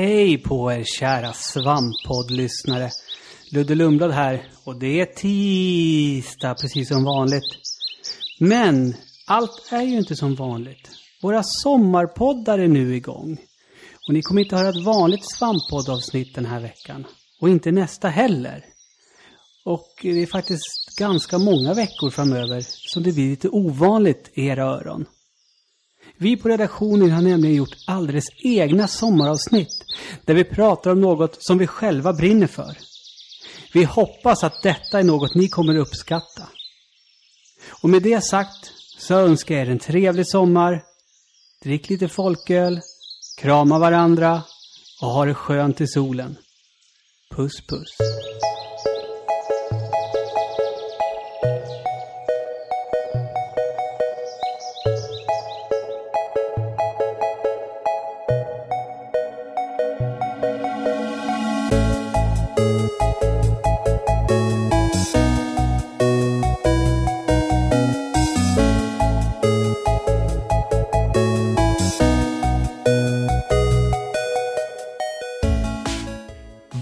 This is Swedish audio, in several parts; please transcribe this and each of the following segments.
hej på er kära svamppoddlyssnare. Ludde Lundblad här och det är tisdag precis som vanligt. Men allt är ju inte som vanligt. Våra sommarpoddar är nu igång. Och ni kommer inte höra ett vanligt svamppoddavsnitt den här veckan. Och inte nästa heller. Och det är faktiskt ganska många veckor framöver som det blir lite ovanligt i era öron. Vi på redaktionen har nämligen gjort alldeles egna sommaravsnitt där vi pratar om något som vi själva brinner för. Vi hoppas att detta är något ni kommer uppskatta. Och med det sagt så önskar jag er en trevlig sommar. Drick lite folköl, krama varandra och ha det skönt i solen. Puss puss.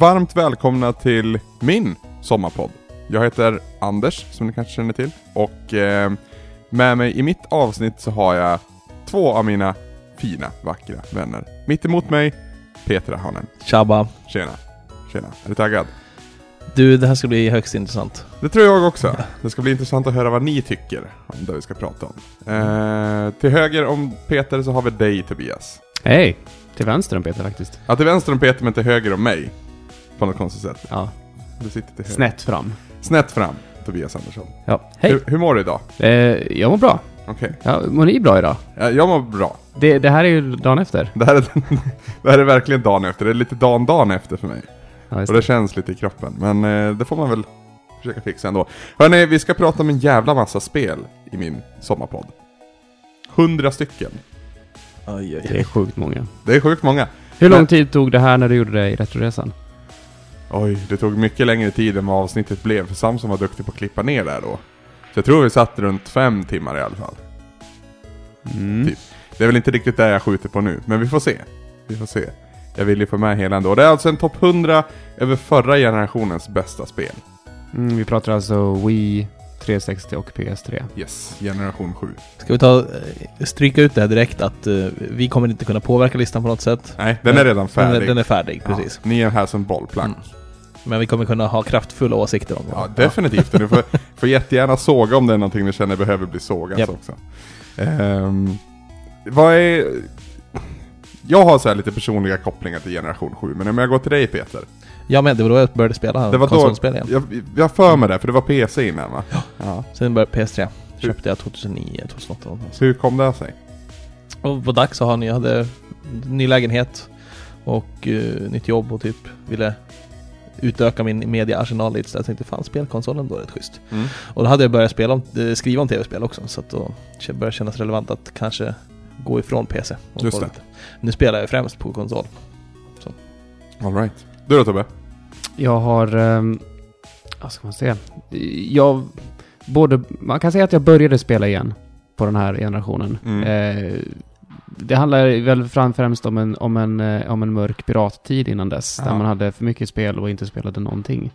Varmt välkomna till min sommarpodd. Jag heter Anders, som ni kanske känner till. Och eh, med mig i mitt avsnitt så har jag två av mina fina, vackra vänner. Mitt emot mig, Peter Ahonen. Tjabba. Tjena. Tjena. Är du taggad? Du, det här ska bli högst intressant. Det tror jag också. Det ska bli intressant att höra vad ni tycker om det vi ska prata om. Eh, till höger om Peter så har vi dig Tobias. Hej! Till vänster om Peter faktiskt. Ja, till vänster om Peter men till höger om mig. På något konstigt sätt. Ja. Du sitter till höger. Snett fram. Snett fram, Tobias Andersson. Ja. Hej! Hur, hur mår du idag? Eh, jag mår bra. Okej. Ja, mår ni bra idag? Ja, Jag mår bra. Det, det här är ju dagen efter. Det här, är, det här är verkligen dagen efter. Det är lite dagen dagen efter för mig. Ja, just Och det känns lite i kroppen. Men eh, det får man väl försöka fixa ändå. Hörni, vi ska prata om en jävla massa spel i min sommarpodd. Hundra stycken. Oj, oj, det är sjukt många. Det är sjukt många. Hur lång Men- tid tog det här när du gjorde det i Retroresan? Oj, det tog mycket längre tid än vad avsnittet blev. För Samson var duktig på att klippa ner där då. Så jag tror vi satt runt fem timmar i alla fall. Mm. Typ. Det är väl inte riktigt det jag skjuter på nu, men vi får se. Vi får se. Jag vill ju få med hela ändå. Det är alltså en topp 100 över förra generationens bästa spel. Mm, vi pratar alltså Wii, 360 och PS3. Yes, generation 7. Ska vi ta, eh, stryka ut det här direkt att eh, vi kommer inte kunna påverka listan på något sätt. Nej, den är redan Den färdig. är, den är färdig, precis. Ja, ni är här som bollplank. Mm. Men vi kommer kunna ha kraftfulla åsikter om det. Ja, definitivt. Ni får, får jättegärna såga om det är någonting ni känner behöver bli sågat Japp. också. Ehm, vad är... Jag har så här lite personliga kopplingar till generation 7, men om jag går till dig Peter. Ja men det var då jag började spela Det var konsolspel igen. jag, jag har för mig det, för det var PC innan va? Ja. Sen började PS3. Köpte jag 2009, 2008 någonstans. Hur kom det sig? Och var dags att ha ny, jag hade ny lägenhet och eh, nytt jobb och typ ville utöka min mediaarsenal lite så jag tänkte fan spelkonsolen då är rätt schysst. Mm. Och då hade jag börjat spela om, eh, skriva om tv-spel också så att då började det kännas relevant att kanske gå ifrån PC. och Just det. Nu spelar jag främst på konsol. All right. Du då Tobbe? Jag har... Um, vad ska man säga? Jag... Både... Man kan säga att jag började spela igen på den här generationen. Mm. Eh, det handlar väl fram- främst om en, om, en, eh, om en mörk pirattid innan dess. Där Ja. man hade för mycket spel och inte spelade någonting.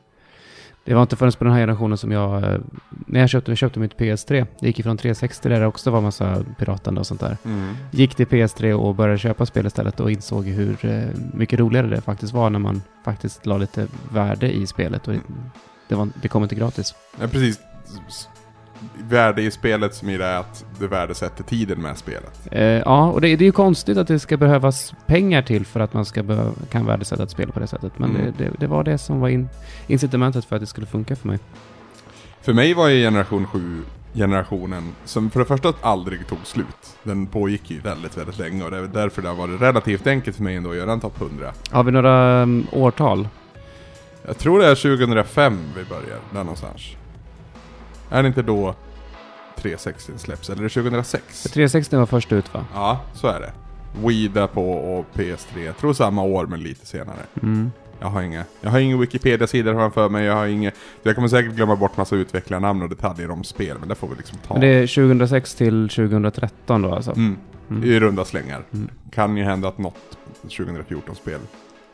Det var inte förrän på den här generationen som jag... eh, När jag köpte, jag köpte mitt PS3. Det gick ifrån 360 där det också var massa piratande och sånt där. Mm. Gick till PS3 och började köpa spel istället och insåg hur eh, mycket roligare det faktiskt var när man faktiskt la lite värde i spelet. Och det, var, det kom inte gratis. Ja, precis. Värde i spelet som i det är att du värdesätter tiden med spelet. Eh, ja, och det, det är ju konstigt att det ska behövas pengar till för att man ska behöva, kan värdesätta ett spel på det sättet. Men Mm. det, det, det var det som var in, incitamentet för att det skulle funka för mig. För mig var ju generation 7 generationen som för det första aldrig tog slut. Den pågick ju väldigt, väldigt länge och det är därför det har varit relativt enkelt för mig ändå att göra en topp 100. Har vi några um, årtal? Jag tror det är 2005 vi börjar, där någonstans. Är det inte då 360 släpps, eller är det 2006? 360 var först ut va? Ja, så är det. Wii på och PS3, jag tror samma år men lite senare. Mm. Jag har inga, jag har ingen Wikipedia-sida framför mig, jag har inget, jag kommer säkert glömma bort massa utvecklarnamn och detaljer om spel, men det får vi liksom ta. Men det är 2006 till 2013 då alltså? Mm. Mm. I runda slängar. Mm. Kan ju hända att något 2014-spel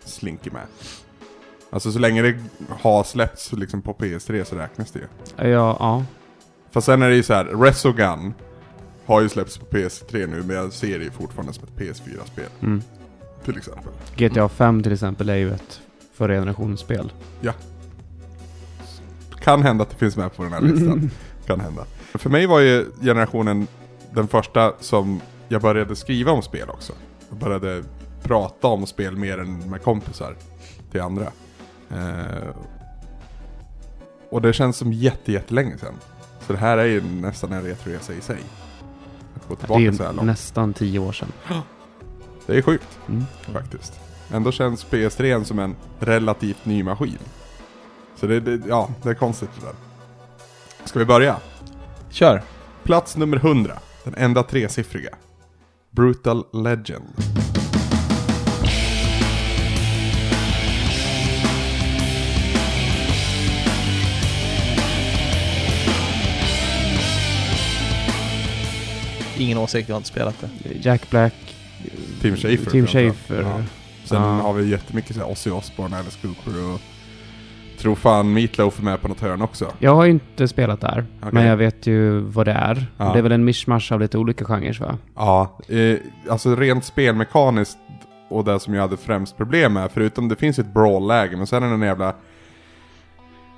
slinker med. Alltså så länge det har släppts liksom på PS3 så räknas det ju. Ja, ja. Fast sen är det ju så här, Resogun har ju släppts på PS3 nu men jag ser det ju fortfarande som ett PS4-spel. Mm. Till exempel. GTA 5 till exempel är ju ett förra generationens spel. Kan hända att det finns med på den här listan. kan hända. För mig var ju generationen den första som jag började skriva om spel också. Jag började prata om spel mer än med kompisar till andra. Eh, och det känns som jätte, jättelänge sedan. Så det här är ju nästan en retroresa i sig. Att gå Det är tillbaka ju så här långt. nästan tio år sedan. Det är sjukt Mm. faktiskt. Ändå känns PS3 som en relativt ny maskin. Så det, det, ja, det är konstigt det där. Ska vi börja? Kör! Plats nummer 100. Den enda tresiffriga. Brutal Legend. Ingen åsikt, jag har inte spelat det. Jack Black. Tim Schafer. Tim framförallt. Schafer. Ja. Sen Ja. har vi jättemycket så här Ozzy Osbourne, Alice Cooper och... Tror fan Meatloaf är med på något hörn också. Jag har ju inte spelat där, Okej. men jag vet ju vad det är. Ja. Det är väl en mischmasch av lite olika genrer va? Ja, eh, alltså rent spelmekaniskt och det som jag hade främst problem med, förutom det finns ett brawl-läge, men sen är det en jävla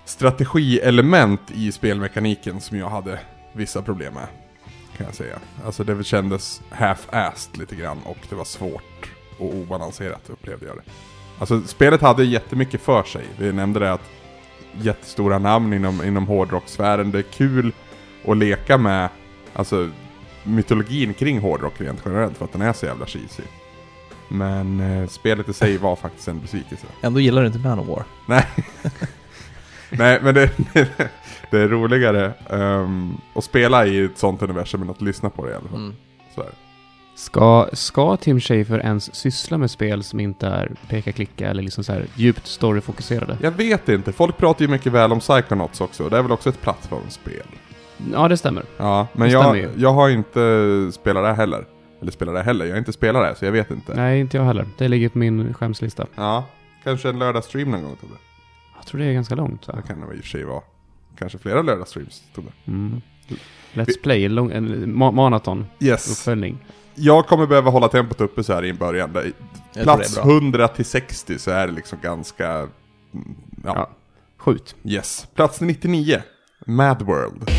strategielement i spelmekaniken som jag hade vissa problem med. Kan jag säga. Alltså det kändes half-assed lite grann och det var svårt och obalanserat upplevde jag det. Alltså spelet hade jättemycket för sig. Vi nämnde det att jättestora namn inom, inom hårdrocksfären. Det är kul att leka med alltså, mytologin kring hårdrock rent generellt för att den är så jävla cheesy. Men eh, spelet i sig var faktiskt en besvikelse. Ändå gillar du inte Manowar. Nej. Nej, men det, det är roligare ehm, att spela i ett sånt universum än att lyssna på det i alla fall. Mm. Så här. Ska, ska Tim Schafer ens syssla med spel som inte är peka-klicka eller liksom så här djupt storyfokuserade? Jag vet inte, folk pratar ju mycket väl om Psychonauts också. Det är väl också ett plattformsspel. Ja, det stämmer. Ja, men Det jag, jag har inte spelat det heller. Eller spelat det heller, jag har inte spelat det så jag vet inte. Nej, inte jag heller. Det ligger på min skämslista. Ja, kanske en lördagsstream någon gång Tobbe. Jag tror det är ganska långt. Så. Det kan det i och för sig vara. Kanske flera lördagsstreams. Mm. Let's Play, en, lång, en ma- maraton, Yes. uppföljning. Jag kommer behöva hålla tempot uppe så här i början. Jag Plats tror det är bra. 100 till 60 så är det liksom ganska... mm, Ja, Ja. Skjut. yes. Plats 99. Mad World.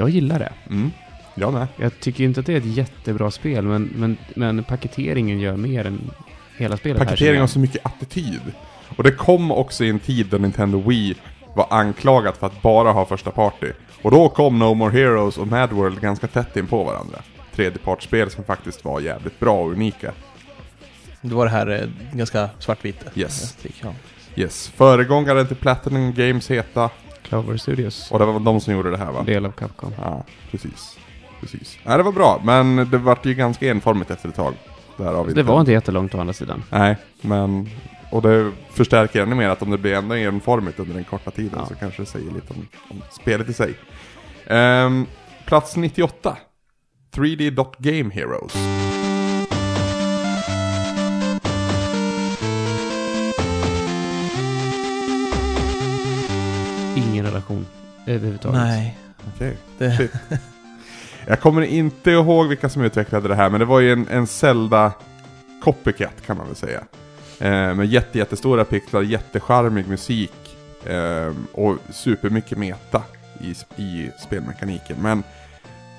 Jag gillar det. Mm. Jag med. Jag tycker inte att det är ett jättebra spel, men, men, men paketeringen gör mer än hela spelet. här, Paketering känner har så mycket attityd. Och det kom också i en tid då Nintendo Wii var anklagat för att bara ha första party. Och då kom No More Heroes och Mad World ganska tätt in på varandra. Tredjepartsspel som faktiskt var jävligt bra och unika. Det var det här eh, ganska svartvita. Yes. Ja. Yes. Föregångaren till Platinum Games heta. Clover Studios. Och det var de som gjorde det här va? Del av Capcom. Ja, precis. Precis. Nej, det var bra, men det vart ju ganska enformigt efter ett tag. Därav Det var inte jättelångt å andra sidan. Nej, men... Och det förstärker ännu mer att om det blir ändå enformigt under den korta tiden Ja. så kanske det säger lite om, om spelet i sig. Ehm, plats 98. 3D Dot Game Heroes. Överhuvudtaget. Nej. Okej. Det, Shit. Jag kommer inte ihåg vilka som utvecklade det här, men det var ju en, en Zelda copycat kan man väl säga. Eh, med jätte, jättestora pixlar, jättecharmig musik eh, och supermycket meta i, i spelmekaniken. Men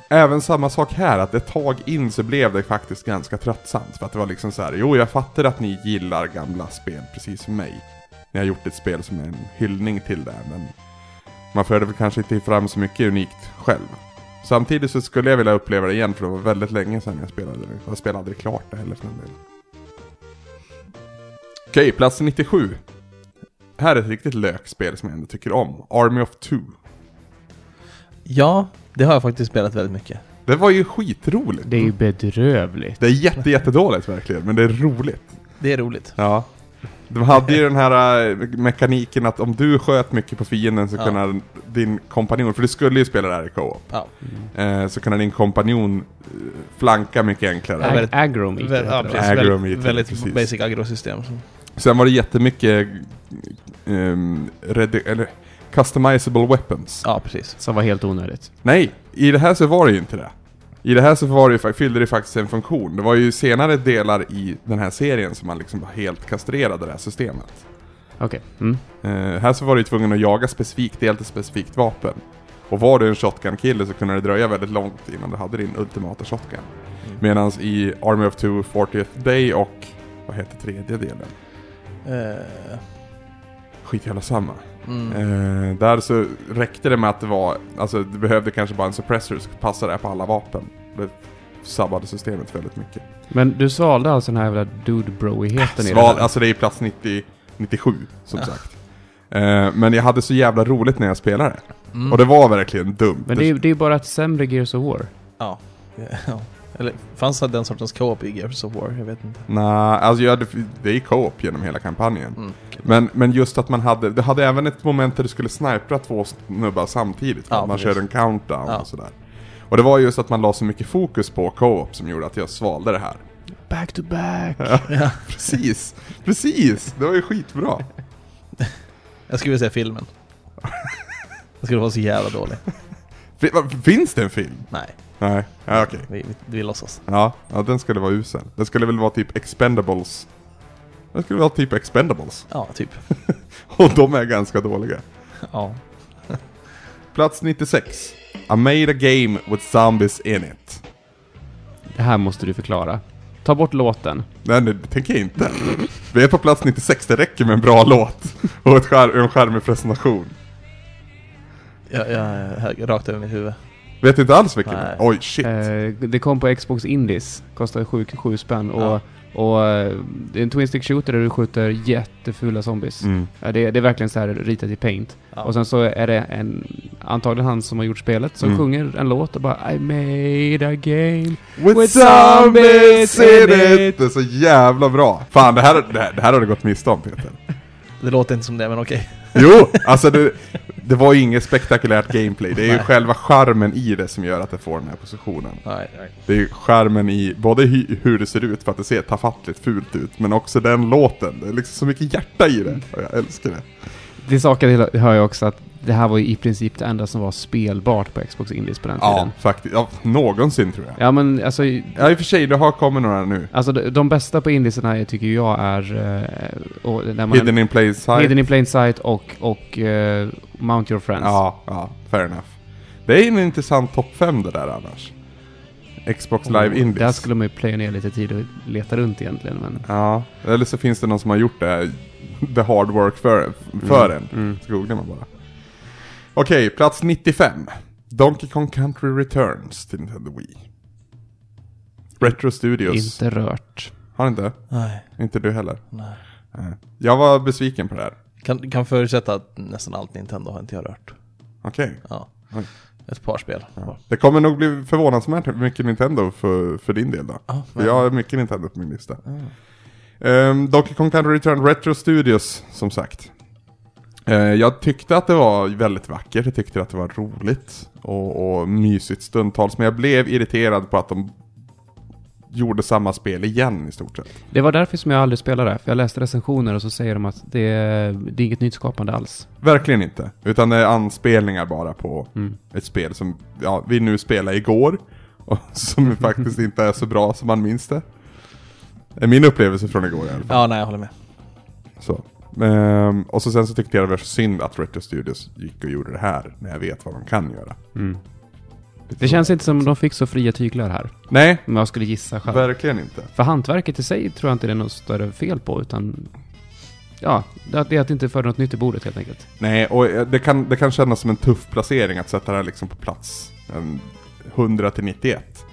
även samma sak här, att ett tag in så blev det faktiskt ganska tröttsamt. För att det var liksom så här, jo jag fattar att ni gillar gamla spel precis som mig. Ni har gjort ett spel som är en hyllning till det, men man förde väl kanske inte fram så mycket unikt själv. Samtidigt så skulle jag vilja uppleva det igen för det var väldigt länge sedan jag spelade det. Jag spelade aldrig klart det heller för den delen. Okej, plats 97. Här är ett riktigt lökspel som jag ändå tycker om. Army of Two. ja, det har jag faktiskt spelat väldigt mycket. Det var ju skitroligt. Det är ju bedrövligt. Det är jätte, jättedåligt verkligen, men det är roligt. Det är roligt. Ja. De hade ju den här eh, mekaniken att om du sköt mycket på fienden så Ja. kunde din kompanjon, för du skulle ju spela det här i co-op, Ja. eh, så kunde din kompanjon eh, flanka mycket enklare. Ja, väldigt- Ag- Agrometer Vä- heter ja, det, va? precis. Agrometer, väldigt, väldigt precis. basic agrosystem. så. Sen var det jättemycket um, eller customizable weapons. Ja, precis. Som var helt onödigt. Nej, i det här så var det ju inte det. I det här så var det, ju fyllde det faktiskt en funktion. Det var ju senare delar i den här serien som man liksom helt kastrerade det här systemet. Okej. Mm. Eh, här så var du ju tvungen att jaga specifikt del till specifikt vapen. Och var du en shotgun-kille så kunde det dröja väldigt långt innan du hade din ultimata shotgun. Mm. Medan i Army of Two 40th Day och, vad heter tredje delen? Eh, Skit jävla samma. Mm. Eh, där så räckte det med att det var, alltså du behövde kanske bara en suppressor som passade på alla vapen. Det sabbade systemet väldigt mycket. Men du svalde alltså den här jävla dude-broigheten i det Sval, här? alltså det är plats 90, 97 som Ja. sagt. Eh, men jag hade så jävla roligt när jag spelade. Mm. Och det var verkligen dumt. Men det är ju det är ju bara ett sämre Gears of War. Ja. ja. Eller fanns det den sortens co-op i Gears of War? Jag vet inte. Nej, alltså jag hade, det är co-op genom hela kampanjen. Mm. Men, men just att man hade, det hade även ett moment där du skulle snipra två snubbar samtidigt. Ja, man precis. körde en countdown Ja. och sådär. Och det var just att man la så mycket fokus på co-op som gjorde att jag svalde det här. Back to back! Ja, precis, precis. Det var ju skitbra. Jag skulle vilja säga filmen. Den skulle vara så jävla dålig. Finns det en film? Nej, Nej, ja, okej. vi, vi, vi låtsas. Ja, ja, den skulle vara usel. Den skulle väl vara typ Expendables. Den skulle vara typ Expendables. Ja, typ. Och de är ganska dåliga. Ja. Plats 96. I made a game with zombies in it. Det här måste du förklara. Ta bort låten. Nej, det tänker jag inte. Vi är på plats 96, det räcker med en bra låt. Och ett skär, en skärmig presentation. Jag, jag, rakt över mitt huvud. Vet inte alls vilken Nej. Oj, shit. Eh, det kom på Xbox Indies. Kostade 7, 7 spänn. Och, Ja. och eh, det är en Twin Stick Shooter där du skjuter jättefula zombies. Mm. Ja, det, det är verkligen så här ritat i paint. Ja. Och sen så är det en, antagligen han som har gjort spelet, som Mm. sjunger en låt och bara I made a game. With, With zombies in it! Det är så jävla bra. Fan, det här, det här, det här har du gått miste om Peter. Det låter inte som det, men okej. Jo, alltså det, det var ju inget spektakulärt gameplay. Det är ju Nej. själva charmen i det som gör att det får den här positionen. Nej, nej. Det är ju charmen i både hur det ser ut för att det ser tafattligt fult ut, men också den låten. Det är liksom så mycket hjärta i det. Och jag älskar det. Saken till hör jag också att det här var ju i princip det enda som var spelbart på Xbox Indies på den Ja, tiden. faktiskt. Ja, någonsin tror jag. Ja men alltså, Ja, i och för sig, det har kommit några nu. alltså de, de bästa på indiesarna tycker jag är... eh, och man, Hidden in plain sight. Hidden in Plain Sight och, och eh, Mount Your Friends. Ja, ja, fair enough. Det är en intressant topp 5 det där annars. Xbox Live Och Indies. Där skulle man ju playa ner lite tid och leta runt egentligen men... Ja, eller så finns det någon som har gjort det, the hard work för, för en. Mm. Så googlar man bara. Okej, plats 95. Donkey Kong Country Returns till Nintendo Wii. Retro Studios. Inte rört. Har inte? Nej, Inte du heller? nej. Nej. Jag var besviken på det här. Kan, kan förutsätta att nästan allt Nintendo har inte jag rört. Okej. Ja. Oj. Ett par spel. Ja. Det kommer nog bli förvånansvärt mycket Nintendo för, för din del då. Ja, För jag har mycket Nintendo på min lista. Um, Donkey Kong Country Return Retro Studios, som sagt. Eh, jag tyckte att det var väldigt vackert, jag tyckte att det var roligt och, och mysigt stundtals. Men jag blev irriterad på att de gjorde samma spel igen i stort sett. Det var därför som jag aldrig spelade det. För jag läste recensioner och så säger de att det är, det är inget nyskapande alls. Verkligen inte. Utan det är anspelningar bara på Mm. ett spel som ja, vi nu spelade igår. Och som faktiskt inte är så bra som man minns det. Det är min upplevelse från igår i alla fall. Ja, nej, jag håller med. Så. Ehm, och så sen så tyckte jag det var så synd att Retro Studios gick och gjorde det här. När jag vet vad de kan göra. Mm. Det känns inte som de fick så fria tyglar här. Nej, Om jag skulle gissa själv. verkligen inte. För hantverket i sig tror jag inte det är något större fel på, utan... Ja, det är att det inte föra något nytt i bordet helt enkelt. Nej, och eh, det kan, det kan kännas som en tuff placering att sätta det här liksom på plats en 100 till 91.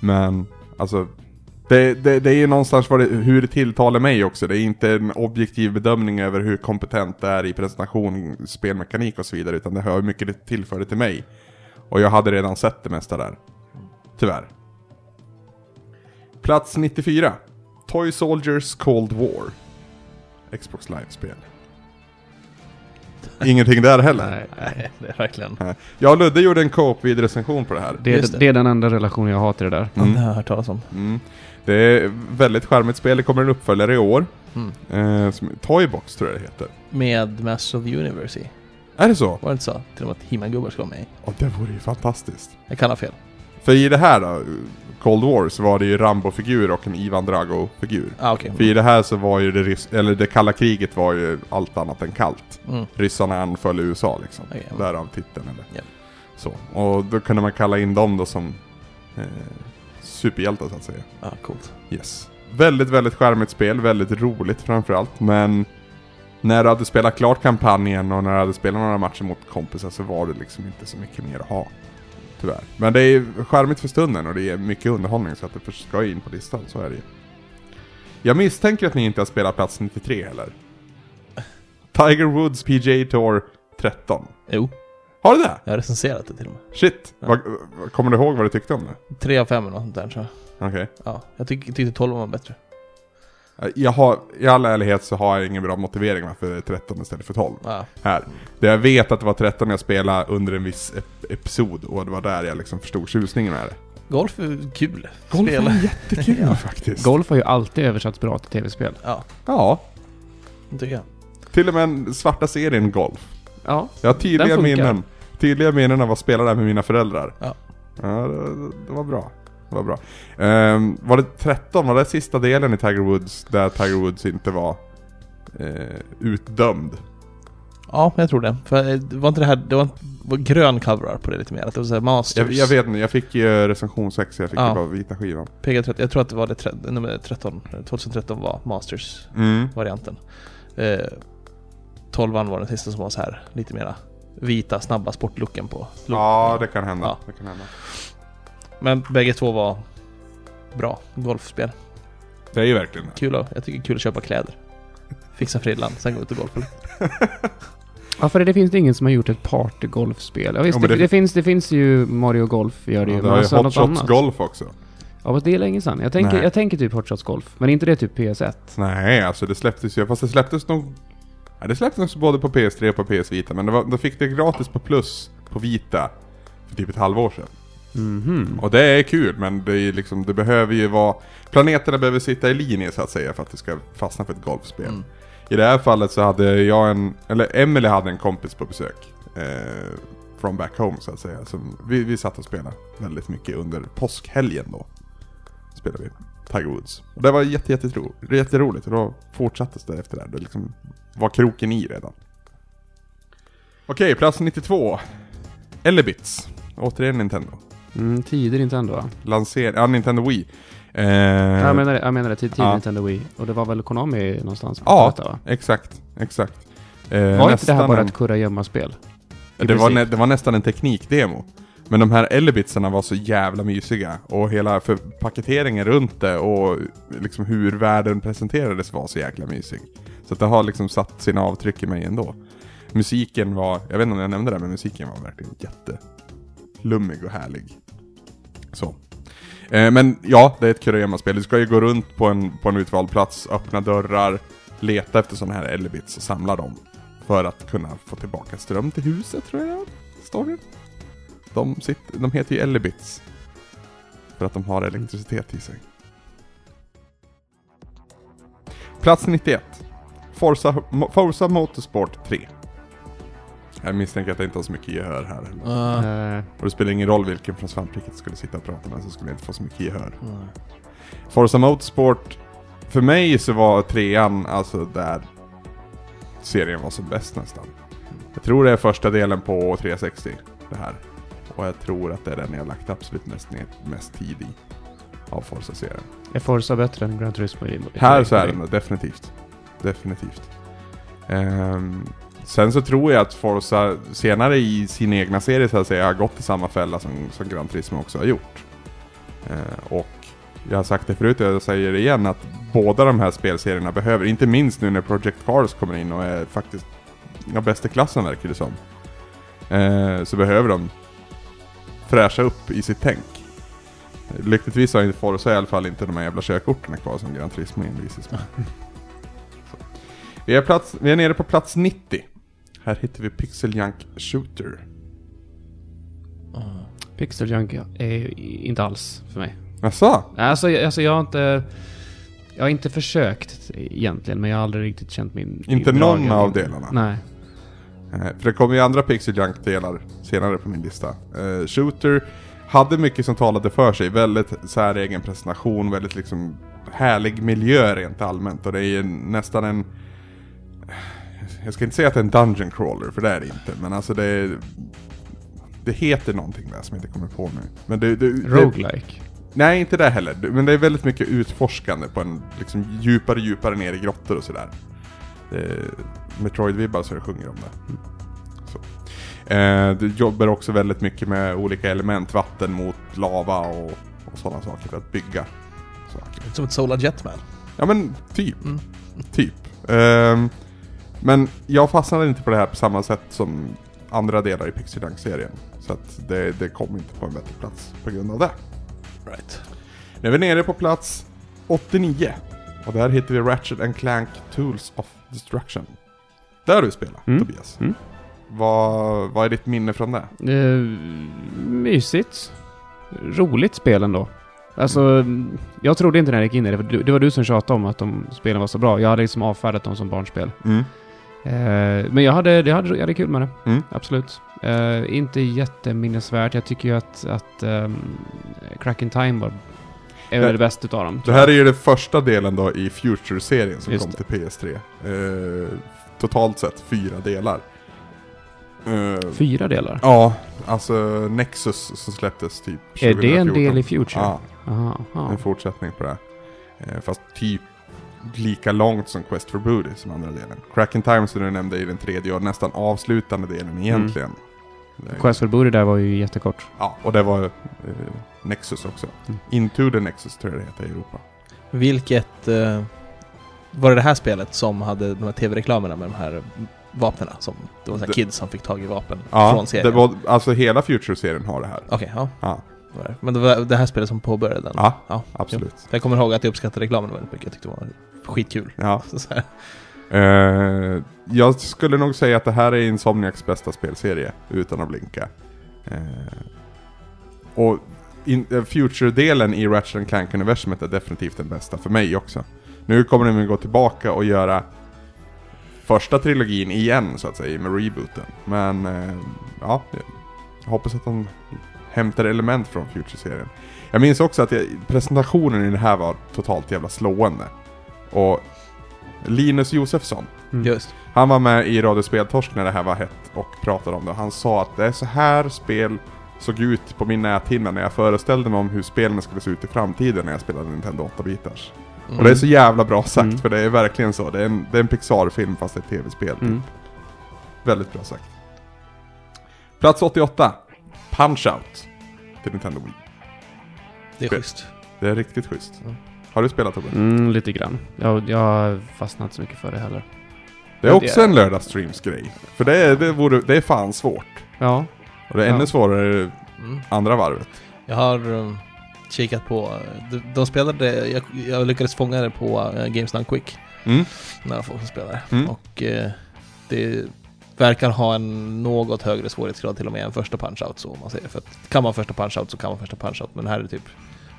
Men, alltså, det, det, det är ju någonstans vad det, hur det tilltalar mig också. Det är inte en objektiv bedömning över hur kompetent det är i presentation, spelmekanik och så vidare, utan det hur mycket det tillförde till mig. Och jag hade redan sett det mesta där. Tyvärr. Plats 94. Toy Soldiers Cold War. Xbox Live-spel. Ingenting där heller. Nej, Nej, det är verkligen... Jag och Ludde gjorde en co-op vid recension på det här. det, det. det är den enda relationen jag har till det där. Mm. det har jag hört talas om. Mm. Det är väldigt charmigt spel, det kommer en uppföljare i år. Mm. Eh, som, Toybox tror jag det heter. Med Mass of the Universe i. Är det så? Var det inte så? Till och med att He-Man-gubbar ska vara med i. Ja, det vore ju fantastiskt. Jag kan ha fel. För i det här då, Cold War, så var det ju Rambo-figur och en Ivan Drago-figur. Ah, okej. För i det här så var ju det, eller det kalla kriget var ju allt annat än kallt. Mm. Ryssarna anföll USA liksom. Ja. Därav titeln eller Ja. så. Och då kunde man kalla in dem då som eh, superhjältar så att säga. Ja, coolt. Yes. Väldigt, väldigt charmigt spel, väldigt roligt framförallt. Men när du hade spelat klart kampanjen och när du hade spelat några matcher mot kompisar så var det liksom inte så mycket mer att ha. Tyvärr. Men det är charmigt för stunden och det är mycket underhållning så att det ska in på listan, så är det ju. Jag misstänker att ni inte har spelat plats 93 heller. Tiger Woods PGA Tour 13. Jo, Har du det? jag har recenserat det till och med. Shit! Ja. Vad, vad- kommer du ihåg vad du tyckte om det? Tre av fem eller något sånt där tror jag. Okej. Ja, jag tyck, tyckte 12 var bättre. Jag har, i all ärlighet så har jag ingen bra motivering varför det är 13 istället för 12. Ja, Här. Det jag vet att det var 13 jag spelade under en viss ep- episod och det var där jag liksom förstod tjusningen med det. golf är kul. Golf Spela. är jättekul Ja. faktiskt. Golf har ju alltid översatts bra till tv-spel. Ja, Ja, det tycker jag. till och med den svarta serien Golf. Ja, Jag har Den tydliga funkar. minnen. Tydliga minnen av att spela där med mina föräldrar. Ja. Ja, det, det var bra. Det var bra. Ehm, var det 13? Var det sista delen i Tiger Woods där Tiger Woods inte var eh, utdömd? Ja, jag tror det. För eh, det var inte det här, det var, var grön cover på det lite mer. Att det var såhär Masters. Jag, jag vet inte, jag fick ju recension 6, jag fick Ja. ju bara vita skivan. PG-13, jag tror att det var det tre, nummer 13. eh, 2013 var Masters-varianten. Mm. Eh, 12 var den sista som var så här lite mera vita, snabba sportlooken på. Ja, det kan hända. Ja. Det kan hända. Men bägge två var bra golfspel. Det är ju verkligen det. Kul att, jag tycker det är kul att köpa kläder. Fixa frillan, sen gå ut och golfa. Ja, för det finns det ingen som har gjort ett partygolfspel. Ja, visst, Ja, det, det- det, finns, det finns ju Mario Golf, gör det Ja, ju. det men har ju alltså Hot Shots. Golf också. Ja, fast det är länge sedan. Jag tänker, Nej. jag tänker typ Hot Shots Golf. Men inte det typ PS1? Nej, alltså det släpptes ju, fast det släpptes nog... Ja, det släpptes både på PS3 och på PS Vita, men var, då fick det gratis på Plus på Vita för typ ett halvår sedan. Mhm. Och det är kul, men det är liksom, det behöver ju vara... Planeterna behöver sitta i linje så att säga för att det ska fastna för ett golfspel. Mm. I det här fallet så hade jag en, eller Emily hade en kompis på besök. Eh, from back home så att säga. Så vi, vi satt och spelade väldigt mycket under påskhelgen då. Spelade vi Tiger Woods. Och det var jätte, jättero, jätteroligt och då fortsattes det efter det. Det liksom var kroken i redan. Okej, plats 92. Elebits. Återigen Nintendo. Mm, tidig Nintendo va? Lanser... Ja, Nintendo Wii. Eh, Jag menar det, jag menar det tid, tidig Ja. Nintendo Wii. Och det var väl Konami någonstans? Ja, detta, va? exakt. Exakt. Eh, Var inte det här bara en- ett kurragömma-spel? Det var, princip. det var nästan en teknikdemo. Men de här Elebitsarna var så jävla mysiga. Och hela paketeringen runt det och liksom hur världen presenterades var så jäkla mysig. Så att det har liksom satt sina avtryck i mig ändå. Musiken var, jag vet inte om jag nämnde det, men musiken var verkligen jättelummig och härlig. Så. Eh, men ja, det är ett Kurragömma-spel. Du ska ju gå runt på en, på en utvald plats, öppna dörrar, leta efter sådana här elbits och samla dem. För att kunna få tillbaka ström till huset tror jag storyn. De, sitter, de heter ju elbits. För att de har elektricitet i sig. Plats 91. Forza, Forza Motorsport 3. Jag misstänker att jag inte har så mycket gehör här. Uh, Och det spelar ingen roll vilken från svampriket skulle sitta och prata med så skulle jag inte få så mycket gehör. mm. Forza Motorsport, för mig så var trean alltså där serien var som bäst nästan. Jag tror det är första delen på 360, det här. Och jag tror att det är den jag har lagt absolut mest, ner, mest tid i. Av Forza-serien. är Forza bättre än Gran Turismo? i- Här så är den definitivt. Definitivt. Um, sen så tror jag att Forza senare i sin egna serie så att säga har gått i samma fälla som, som Gran Turismo också har gjort. Uh, och jag har sagt det förut och jag säger det igen att båda de här spelserierna behöver, inte minst nu när Project Cars kommer in och är faktiskt ja, bäst i klassen verkar det som. Uh, så behöver de fräscha upp i sitt tänk. Lyckligtvis har inte Forza i alla fall inte de här jävla körkorten kvar som Gran Turismo envisas med. Vi är, plats, vi är nere på plats 90. Här hittar vi Pixel Junk Shooter. Pixel Junk är inte alls för mig. Jaså? Alltså, alltså jag har inte... Jag har inte försökt egentligen, men jag har aldrig riktigt känt min... Inte min någon av delarna? Nej. Eh, För det kommer ju andra Pixel Junk-delar senare på min lista. Eh, Shooter hade mycket som talade för sig. Väldigt säregen presentation, väldigt liksom härlig miljö rent allmänt. Och det är ju nästan en... Jag ska inte säga att det är en Dungeon Crawler, för det är det inte. Men alltså det är... Det heter någonting där som jag inte kommer på nu. Men det, det, det, Roguelike. Nej, inte det heller. Men det är väldigt mycket utforskande på en liksom djupare, djupare ner i grottor och sådär. Eh, Metroid-vibbar så det sjunger om det. Så. Eh, du jobbar också väldigt mycket med olika element, vatten mot lava och, och sådana saker för att bygga saker. Som ett Solar Jetman. Ja men typ. Mm. Typ. Ehm, men jag fastnade inte på det här på samma sätt som andra delar i Pixie Dunk-serien. Så att det, det kom inte på en bättre plats på grund av det. Right. Nu är vi nere på plats 89. Och där hittar vi Ratchet and Clank Tools of Destruction. Där har du spelat, Mm. Tobias. Mm. Vad, vad är ditt minne från det? Eh, mysigt. Roligt spel ändå. Alltså, jag trodde inte när jag gick in i det, för det var du som tjatade om att de spelen var så bra. Jag hade liksom avfärdat dem som barnspel. Mm. Eh, men jag hade, jag, hade, jag hade kul med det. Mm. Absolut. Eh, inte jätteminnesvärt. Jag tycker ju att, att um, Crack in Time var är väl Det- det bästa utav dem. Det här är ju den första delen då i Future-serien som Just kom till PS3. Eh, totalt sett fyra delar. Eh, Fyra delar. Ja, alltså Nexus som släpptes typ Är det en 2014. del i Future? Ja, aha. en fortsättning på det. Fast typ lika långt som Quest for Booty som andra delen. Crack in Time som du nämnde i den tredje och nästan avslutande delen egentligen. Det- Quest for Booty där var ju jättekort. Ja, och det var eh, Nexus också. Mm. Into the Nexus tror jag det heter i Europa. Vilket... Eh, var det det här spelet som hade de här tv-reklamerna med de här vapnen? Som, det var så här kids som fick tag i vapen Ja, från serien? det var, alltså hela Future-serien har det här. Okej, ja. Ja, det. Men det var det här spelet som påbörjade den? ja Ja, absolut. För Jag kommer ihåg att jag uppskattade reklamen väldigt mycket. Jag tyckte det var skitkul. Ja. Eh, jag skulle nog säga att det här är Insomniacs bästa spelserie, utan att blinka. Eh, och eh, Future-delen i Ratchet Clank-universumet är definitivt den bästa för mig också. Nu kommer de att gå tillbaka och göra första trilogin igen, så att säga, med rebooten. Men, ja, jag hoppas att de hämtar element från Future-serien. Jag minns också att jag, presentationen i det här var totalt jävla slående. Och Linus Josefsson, Mm. Just. han var med i Radio Speltorsk när det här var hett och pratade om det. Han sa att det är så här spel såg ut på min näthinna när jag föreställde mig om hur spelen skulle se ut i framtiden när jag spelade Nintendo 8-bitars. Mm. Och det är så jävla bra sagt, Mm. för det är verkligen så. Det är en, det är en Pixar-film fast det är ett tv-spel. typ. Mm. Väldigt bra sagt. Plats 88. Punch-Out. Till Nintendo Wii. Det är schysst. Det är riktigt schysst. Mm. Har du spelat Tobbe? Mm, lite grann. Jag, jag har fastnat så mycket för det heller. Det är också det- en lördagsstreams-grej. För det är, det, vore, det är fan svårt. Ja. Och det är Ja. ännu svårare Mm. andra varvet. Jag har um, kikat på... De, de spelade... Jag, jag lyckades fånga det på uh, Games Done Quick. Mm. Några folk som spelade. Mm. Och eh, det verkar ha en något högre svårighetsgrad till och med än första punch-out så om man säger. För att kan man första punch-out så kan man första punch-out. Men här är det typ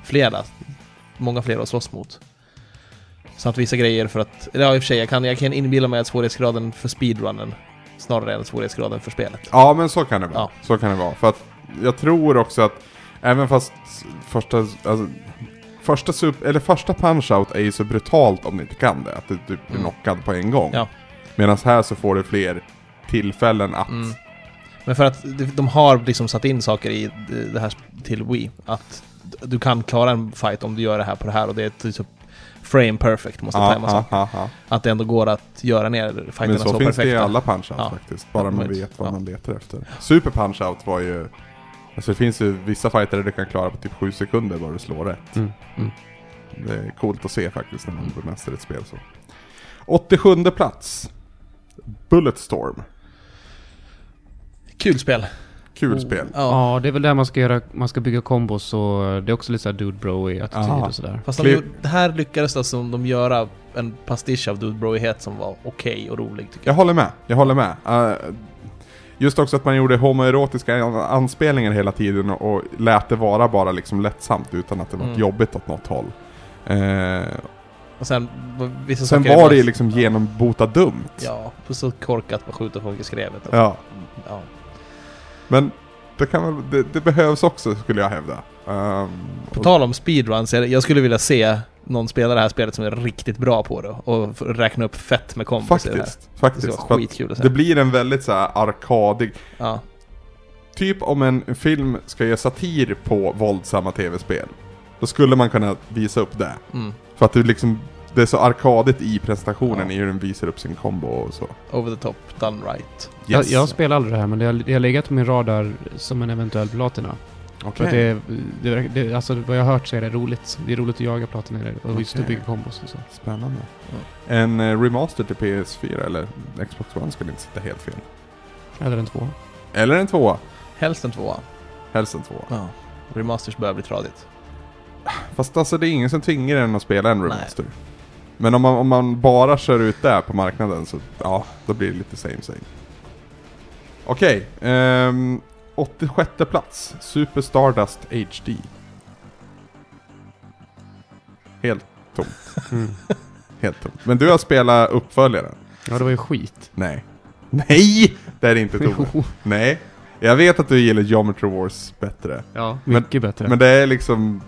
flera, många fler att slåss mot. Samt vissa grejer för att, ja i och för sig, jag kan, jag kan inbilla mig att svårighetsgraden för speedrunnen snarare än svårighetsgraden för spelet. Ja, men så kan det vara. Ja. Så kan det vara. För att jag tror också att även fast första, alltså, första, sup, eller första punch-out är ju så brutalt om du inte kan det. Att du, du blir Mm. knockad på en gång. Ja. Medan här så får du fler tillfällen att... Mm. Men för att de- har liksom satt in saker i det här till Wii. Att du kan klara en fight om du gör det här på det här och det är typ frame perfect måste Ja, tajmas ja, upp. ja, ja. Att det ändå går att göra ner fighterna Men så, så, finns perfekta. det i alla punch-outs Ja. faktiskt. Bara man vet vad man letar efter. Super punch-out var ju... Alltså det finns ju vissa fighter där du kan klara på typ 7 sekunder bara du slår rätt. Mm. Mm. Det är coolt att se faktiskt när man bemästrar ett spel så. 87 plats. Bulletstorm. Kul spel. Kul Oh. spel. Ja. Ja, det är väl där man ska göra, man ska bygga kombos och det är också lite såhär dude bro i attityd och sådär. Fast de, det här lyckades alltså de göra en pastisch av Dude Broighet som var okej och rolig tycker Jag jag. håller med, jag håller med. Eh, just också att man gjorde homoerotiska an- anspelningar hela tiden och, och lät det vara bara liksom lättsamt utan att det var Mm. jobbigt åt något håll. Eh, Och sen vissa sen var det ju liksom genombota dumt. Ja, på så korkat skjuta folk i skrevet. Ja. ja. Men det, kan det, det behövs också skulle jag hävda. Ehm, På tal om speedruns, jag skulle vilja se någon spela det här spelet som är riktigt bra på det och räkna upp fett med kombos i det här. faktiskt, Det faktiskt. vara skitkul att se. det blir en väldigt så här arkadig, Ja. typ om en film ska göra satir på våldsamma tv-spel. Då skulle man kunna visa upp det. Mm. För att det liksom, det är så arkadigt i presentationen Ja. i hur den visar upp sin kombo och så. Over the top, done right. Jag, jag spelar aldrig det här men det har, det har legat på min radar som en eventuell platina. För Okej. att det, är- det, det, alltså vad jag har hört så är det roligt. Det är roligt att jaga det och just att Okej. bygga kombos och så. Spännande. En eh, remaster till PS4 eller Xbox One skulle inte sitta helt fel. Eller en två. Eller en tvåa. Helst en tvåa. Helst en tvåa. Ja. Remasters börjar bli tradigt. Fast alltså det är ingen som tvingar en att spela en remaster. Men om man, om man bara kör ut det på marknaden så ja, då blir det lite same same. Okej, ehm, 86 plats. Super Stardust HD. Helt tomt. Mm. Helt tomt. Men du har spelat uppföljaren? Ja, det var ju skit. Nej. Nej! Det är inte Tove. Nej. Jag vet att du gillar Geometry Wars bättre. Ja, Men- mycket bättre. Men det är liksom...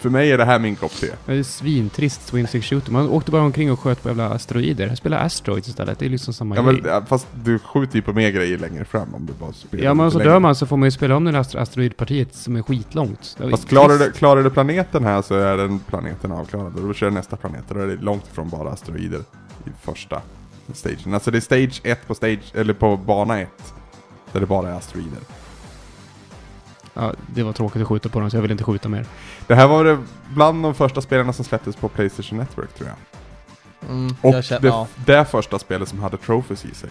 För mig är det här min kopp te. Det är svintrist Twin Stick Shooter. Man åkte bara omkring och sköt på jävla asteroider. Jag spelar Asteroids istället. Det är liksom samma Ja, grej. men, fast du skjuter ju på mer grejer längre fram om du bara spelar Ja men så längre. dör man så får man ju spela om den astro- asteroidpartiet som är skitlångt. Det Fast klarar du, klarar du planeten här så är den planeten avklarad. Och då kör nästa planet. Då är det långt ifrån bara asteroider i första stagen. Alltså det är stage 1 på stage, eller på bana 1. Där det bara är asteroider. Ja, det var tråkigt att skjuta på dem så jag vill inte skjuta mer. Det här var det bland de första spelarna som släpptes på Playstation Network tror jag. Mm, Och jag känner, det, ja. det första spelet som hade trophies i sig.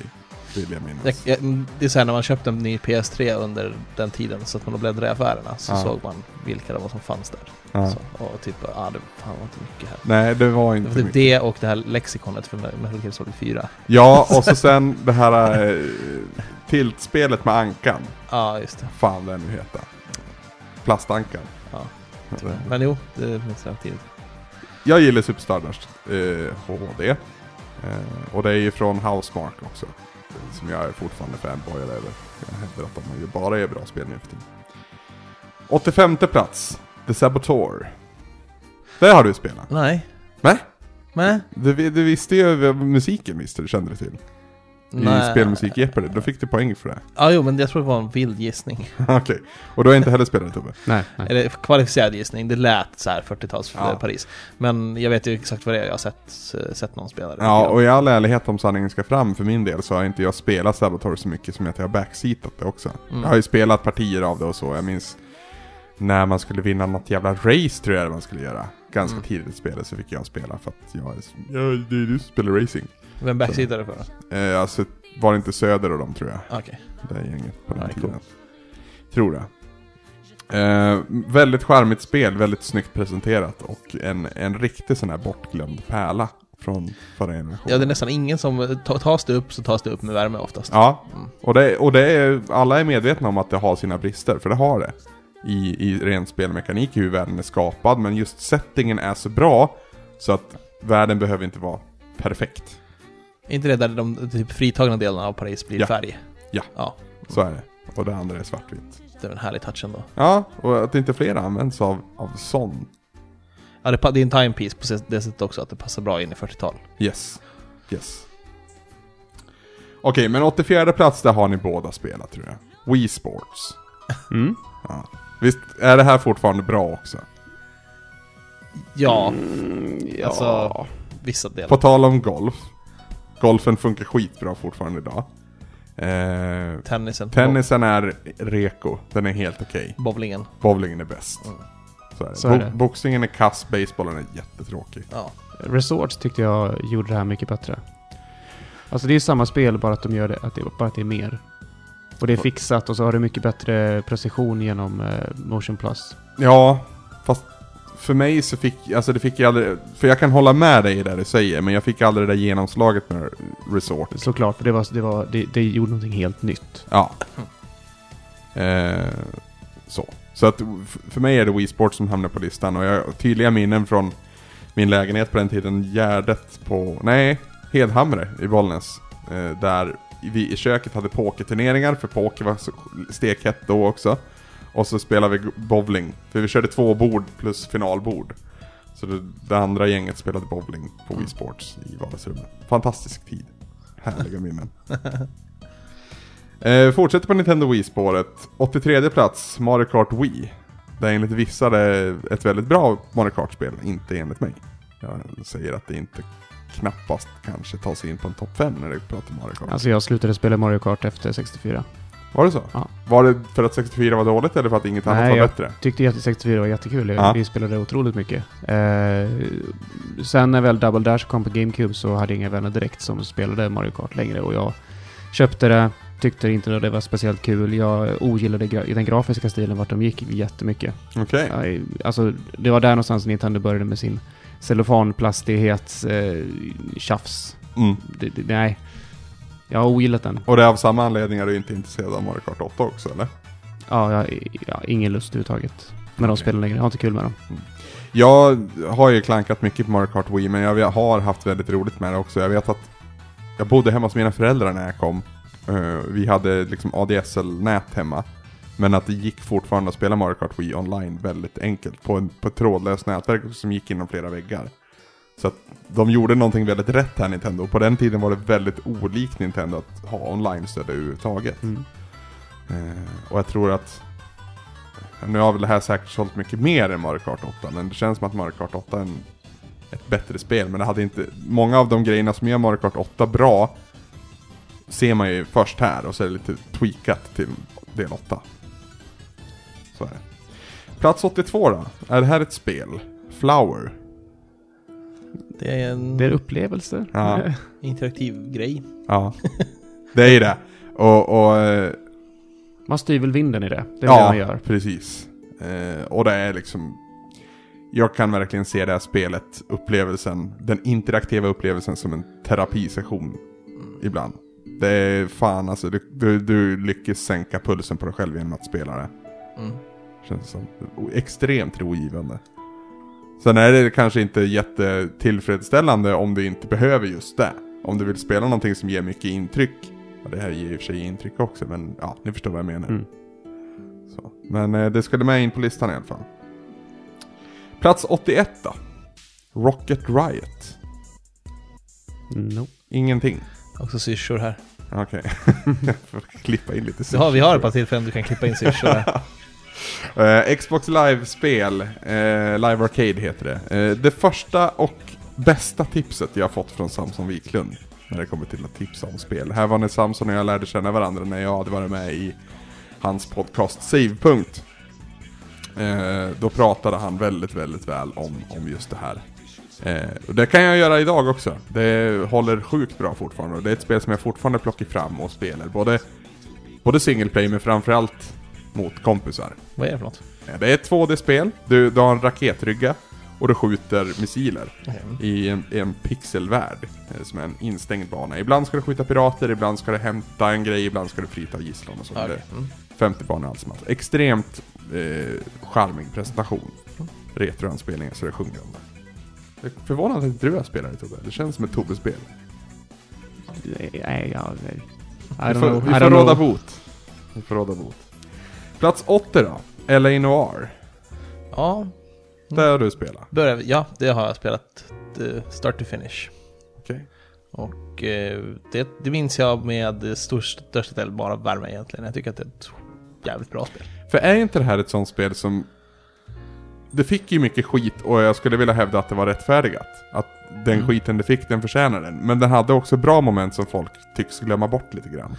Vill jag minnas. Jag, jag, mm, det är såhär när man köpte en ny PS3 under den tiden så att man bläddrade i affärerna så Ja. såg man vilka det var som fanns där. Ja. Så, och typ, ja ah, det fan var inte mycket här. Nej, det var Det inte var typ mycket. det och det här lexikonet för Metal Gear Solid 4. Ja, och så sen det här eh, tiltspelet med ankan. Ja, just det. Fan vad den nu heter. Plastankan. Ja. Men jo, det minns jag tidigt. Jag gillar Super Stardust eh, HD. Eh, och det är ju från Housemark också. Som jag är fortfarande fanboy över. Jag hävdar att de ju bara är bra spel nu för tiden. 85 plats. The Saboteur. Det har du spelat? Nej. Nej? Nej. Du, du visste ju musiken visste du, kände du till. I spelmusik Jeopardy. Då fick du poäng för det. Ja, jo, men jag tror det var en vild gissning. Okej. Och du har inte heller spelat Tobbe? Nej, nej. Eller kvalificerad gissning. Det lät så här 40-tals Ja. Paris. Men jag vet ju exakt vad det är. Jag har sett, sett någon spela det. Ja, och i all ärlighet om sanningen ska fram för min del så har inte jag spelat Saboteur så mycket som att jag har backseatat det också. Mm. Jag har ju spelat partier av det och så. Jag minns när man skulle vinna något jävla race tror jag det man skulle göra. Ganska Mm. tidigt i spelet så fick jag spela för att jag är så- ja, det är du som spelar racing. Vem backseatade för då? Eh, alltså var det inte Söder och dem tror jag. Okej. Det är gänget på den Ja, tiden. cool. Tror jag. Eh, väldigt charmigt spel, väldigt snyggt presenterat och en, en riktig sån här bortglömd pärla från förra generationen. Ja, det är nästan ingen som... ta- Tas det upp så tas det upp med värme oftast. Ja, Mm. och, det, och det är, alla är medvetna om att det har sina brister, för det har det. I, i ren spelmekanik, i hur världen är skapad, men just settingen är så bra så att världen behöver inte vara perfekt. Inte det där de typ fritagna delarna av Paris blir Ja. färg? Ja. Ja, Så är det. Och det andra är svartvitt. det är en härlig touch ändå. Ja, och att inte fler används av, av sån. Ja, det, pa- det är en timepiece på det sättet också, att det passar bra in i 40-tal. Yes. Yes. Okej, men 84 plats där har ni båda spelat tror jag. Wii Sports. Mm. Ja. Visst är det här fortfarande bra också? Ja, Mm, ja. Alltså- vissa delar. På tal om golf. Golfen funkar skitbra fortfarande idag. Eh, Tennisen. tennisen är reko, den är helt okej. Bowlingen. Bowlingen är bäst. Mm. Så är det. Så är Bo- det. Boxningen är kass, basebollen är jättetråkig. Ja. Resorts tyckte jag gjorde det här mycket bättre. Alltså det är ju samma spel, bara att de gör det, att det, bara att det är mer. Och det är fixat och så har du mycket bättre precision genom eh, Motion Plus. Ja, fast för mig så fick, alltså det fick jag aldrig, för jag kan hålla med dig i det du säger, men jag fick aldrig det där genomslaget med Resort. Såklart, för det, var, det, var, det, det gjorde någonting helt nytt. Ja. Eh, så. Så att för mig är det Wii Sports som hamnar på listan och jag har tydliga minnen från min lägenhet på den tiden, Gärdet på, nej, Hedhamre i Bollnäs. Eh, där vi i köket hade pokerturneringar, för poker var stekhett då också. Och så spelade vi bowling, för vi körde två bord plus finalbord. Så det, det andra gänget spelade bowling på Wii Sports i vardagsrummet. Fantastisk tid. Härliga minnen. Eh, fortsätter på Nintendo Wii-spåret. 83 plats, Mario Kart Wii. Det är enligt vissa det ett väldigt bra Mario Kart-spel, inte enligt mig. Jag säger att det inte knappast kanske tar sig in på en topp 5 när det pratar Mario Kart. Alltså jag slutade spela Mario Kart efter 64. Var det så? Ja. Var det för att 64 var dåligt eller för att inget annat var jag bättre? tyckte jätte- 64 var jättekul. Jag- Ja. Vi spelade otroligt mycket. Eh, sen när väl Double Dash kom på GameCube så hade jag inga vänner direkt som spelade Mario Kart längre och jag köpte det, tyckte inte att det var speciellt kul. Jag ogillade gra- den grafiska stilen vart de gick jättemycket. Okej. Jag, alltså, det var där någonstans Nintendo började med sin cellofanplastighet eh, tjafs. Mm. Det, det, nej. Jag har ogillat den. Och det är av samma anledning är du inte intresserad av Mario Kart 8 också eller? Ja, jag, har ingen lust överhuvudtaget med de Okej. spelen längre. Jag har inte kul med dem. Jag har ju klankat mycket på Mario Kart Wii, men jag har haft väldigt roligt med det också. Jag vet att jag bodde hemma hos mina föräldrar när jag kom. Eh, vi hade liksom ADSL-nät hemma. Men att det gick fortfarande att spela Mario Kart Wii online väldigt enkelt på, en, på ett trådlöst nätverk som gick inom flera väggar. Så att de gjorde någonting väldigt rätt här Nintendo. På den tiden var det väldigt olikt Nintendo att ha online-stöd överhuvudtaget. Mm. Eh, och jag tror att nu har väl det här säkert sålt mycket mer än Mario Kart 8, men det känns som att Mario Kart 8 är en, ett bättre spel. Men det hade inte, många av de grejerna som gör Mario Kart 8 bra ser man ju först här och så är det lite tweakat till del 8. Så är det. Plats 82 då? Är det här ett spel? Flower? Det är en Det är upplevelser. Ja. interaktiv grej. Ja. Det är ju det. Och, och eh, Man styr väl vinden i det. Det är ja, det man gör. precis. Eh, och det är liksom... Jag kan verkligen se det här spelet, upplevelsen, den interaktiva upplevelsen som en terapisession ibland. Det är fan alltså, du, du, du lyckas sänka pulsen på dig själv genom att spela det. Mm. Känns som extremt rogivande. Sen är det kanske inte jättetillfredsställande om du inte behöver just det. Om du vill spela någonting som ger mycket intryck. Ja, det här ger i och för sig intryck också, men ja, ni förstår vad jag menar. Mm. Så. Men eh, det skulle med in på listan i alla fall. Plats 81 då. Rocket Riot. Nope. Ingenting. Också syrsor här. Okej. Jag får klippa in lite Så har, vi har ett par tillfällen du kan klippa in syrsor här. Uh, Xbox Live-spel, uh, Live Arcade heter det. Uh, det första och bästa tipset jag fått från Samson Wiklund när det kommer till att tipsa om spel. Här var när Samson och jag lärde känna varandra när jag hade varit med i hans podcast Savepunkt. Då pratade han väldigt, väldigt väl om, om just det här. Eh, och det kan jag göra idag också. Det håller sjukt bra fortfarande och det är ett spel som jag fortfarande plockar fram och spelar. Både, både single play men framförallt mot kompisar. Vad är det för något? Det är ett 2D-spel, du, du har en raketrygga och du skjuter missiler i en, en pixelvärld eh, som är en instängd bana. Ibland ska du skjuta pirater, ibland ska du hämta en grej, ibland ska du frita gisslan och så. Är Mm. 50 banor allt som allt. Extremt eh, charmig presentation. Retroanspelningar så det sjunger om det. Jag är förvånad att inte du har spelat det Tobbe. Det känns som ett Tobbe-spel. Nej, ja, nej. I Vi don't får, know. vi I får don't råda bot. Vi får råda bot. Plats 80 då. LA Noir. Ja, Där har du spelat. börjar, ja, det har jag spelat eh, start to finish. Okej. Och eh, det, det minns jag med störst, största del bara värme egentligen. Jag tycker att det är ett jävligt bra spel. För är inte det här ett sånt spel som... Det fick ju mycket skit och jag skulle vilja hävda att det var rättfärdigat. Att den Mm. skiten det fick, den förtjänar den. Men den hade också bra moment som folk tycks glömma bort lite grann.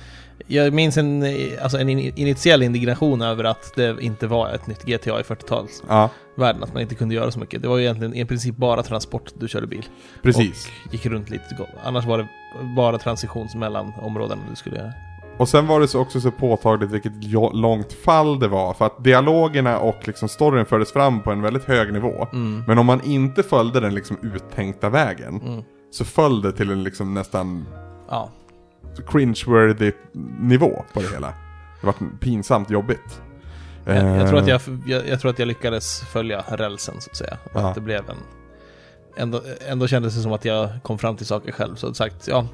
Jag minns en, eh, alltså en in- initiell indignation över att det inte var ett nytt GTA i 40-talsvärlden, Ja, att man inte kunde göra så mycket. Det var ju egentligen i princip bara transport du körde bil. precis. Och gick runt lite. Annars var det bara transitions mellan områden du skulle göra. Och sen var det så också så påtagligt vilket långt fall det var. För att dialogerna och liksom storyn fördes fram på en väldigt hög nivå. Mm. Men om man inte följde den liksom uttänkta vägen. Mm. Så föll det till en liksom nästan Ja. cringe-worthy nivå på det hela. Det var pinsamt jobbigt. Jag, jag, tror att Eh, jag, jag, jag tror att jag lyckades följa rälsen så att säga. Och Ja. att det blev en... Ändå, ändå kändes det som att jag kom fram till saker själv. Så sagt, ja.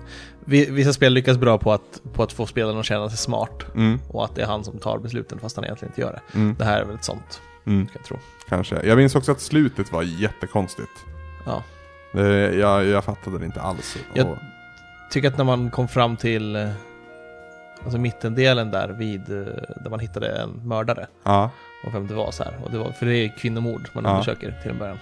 vi- Vissa spel lyckas bra på att, på att få spelaren att känna sig smart. Mm, Och att det är han som tar besluten fast han egentligen inte gör det. mm, Det här är väl ett sånt, mm, jag tro. kanske. Jag minns också att slutet var jättekonstigt. Ja. Det, jag, jag fattade det inte alls. Jag- Och, Tycker att när man kom fram till eh, alltså mittendelen där vid eh, där man hittade en mördare ja, och vem det var så här. Och det var, för det är kvinnomord man Ja. undersöker till en början.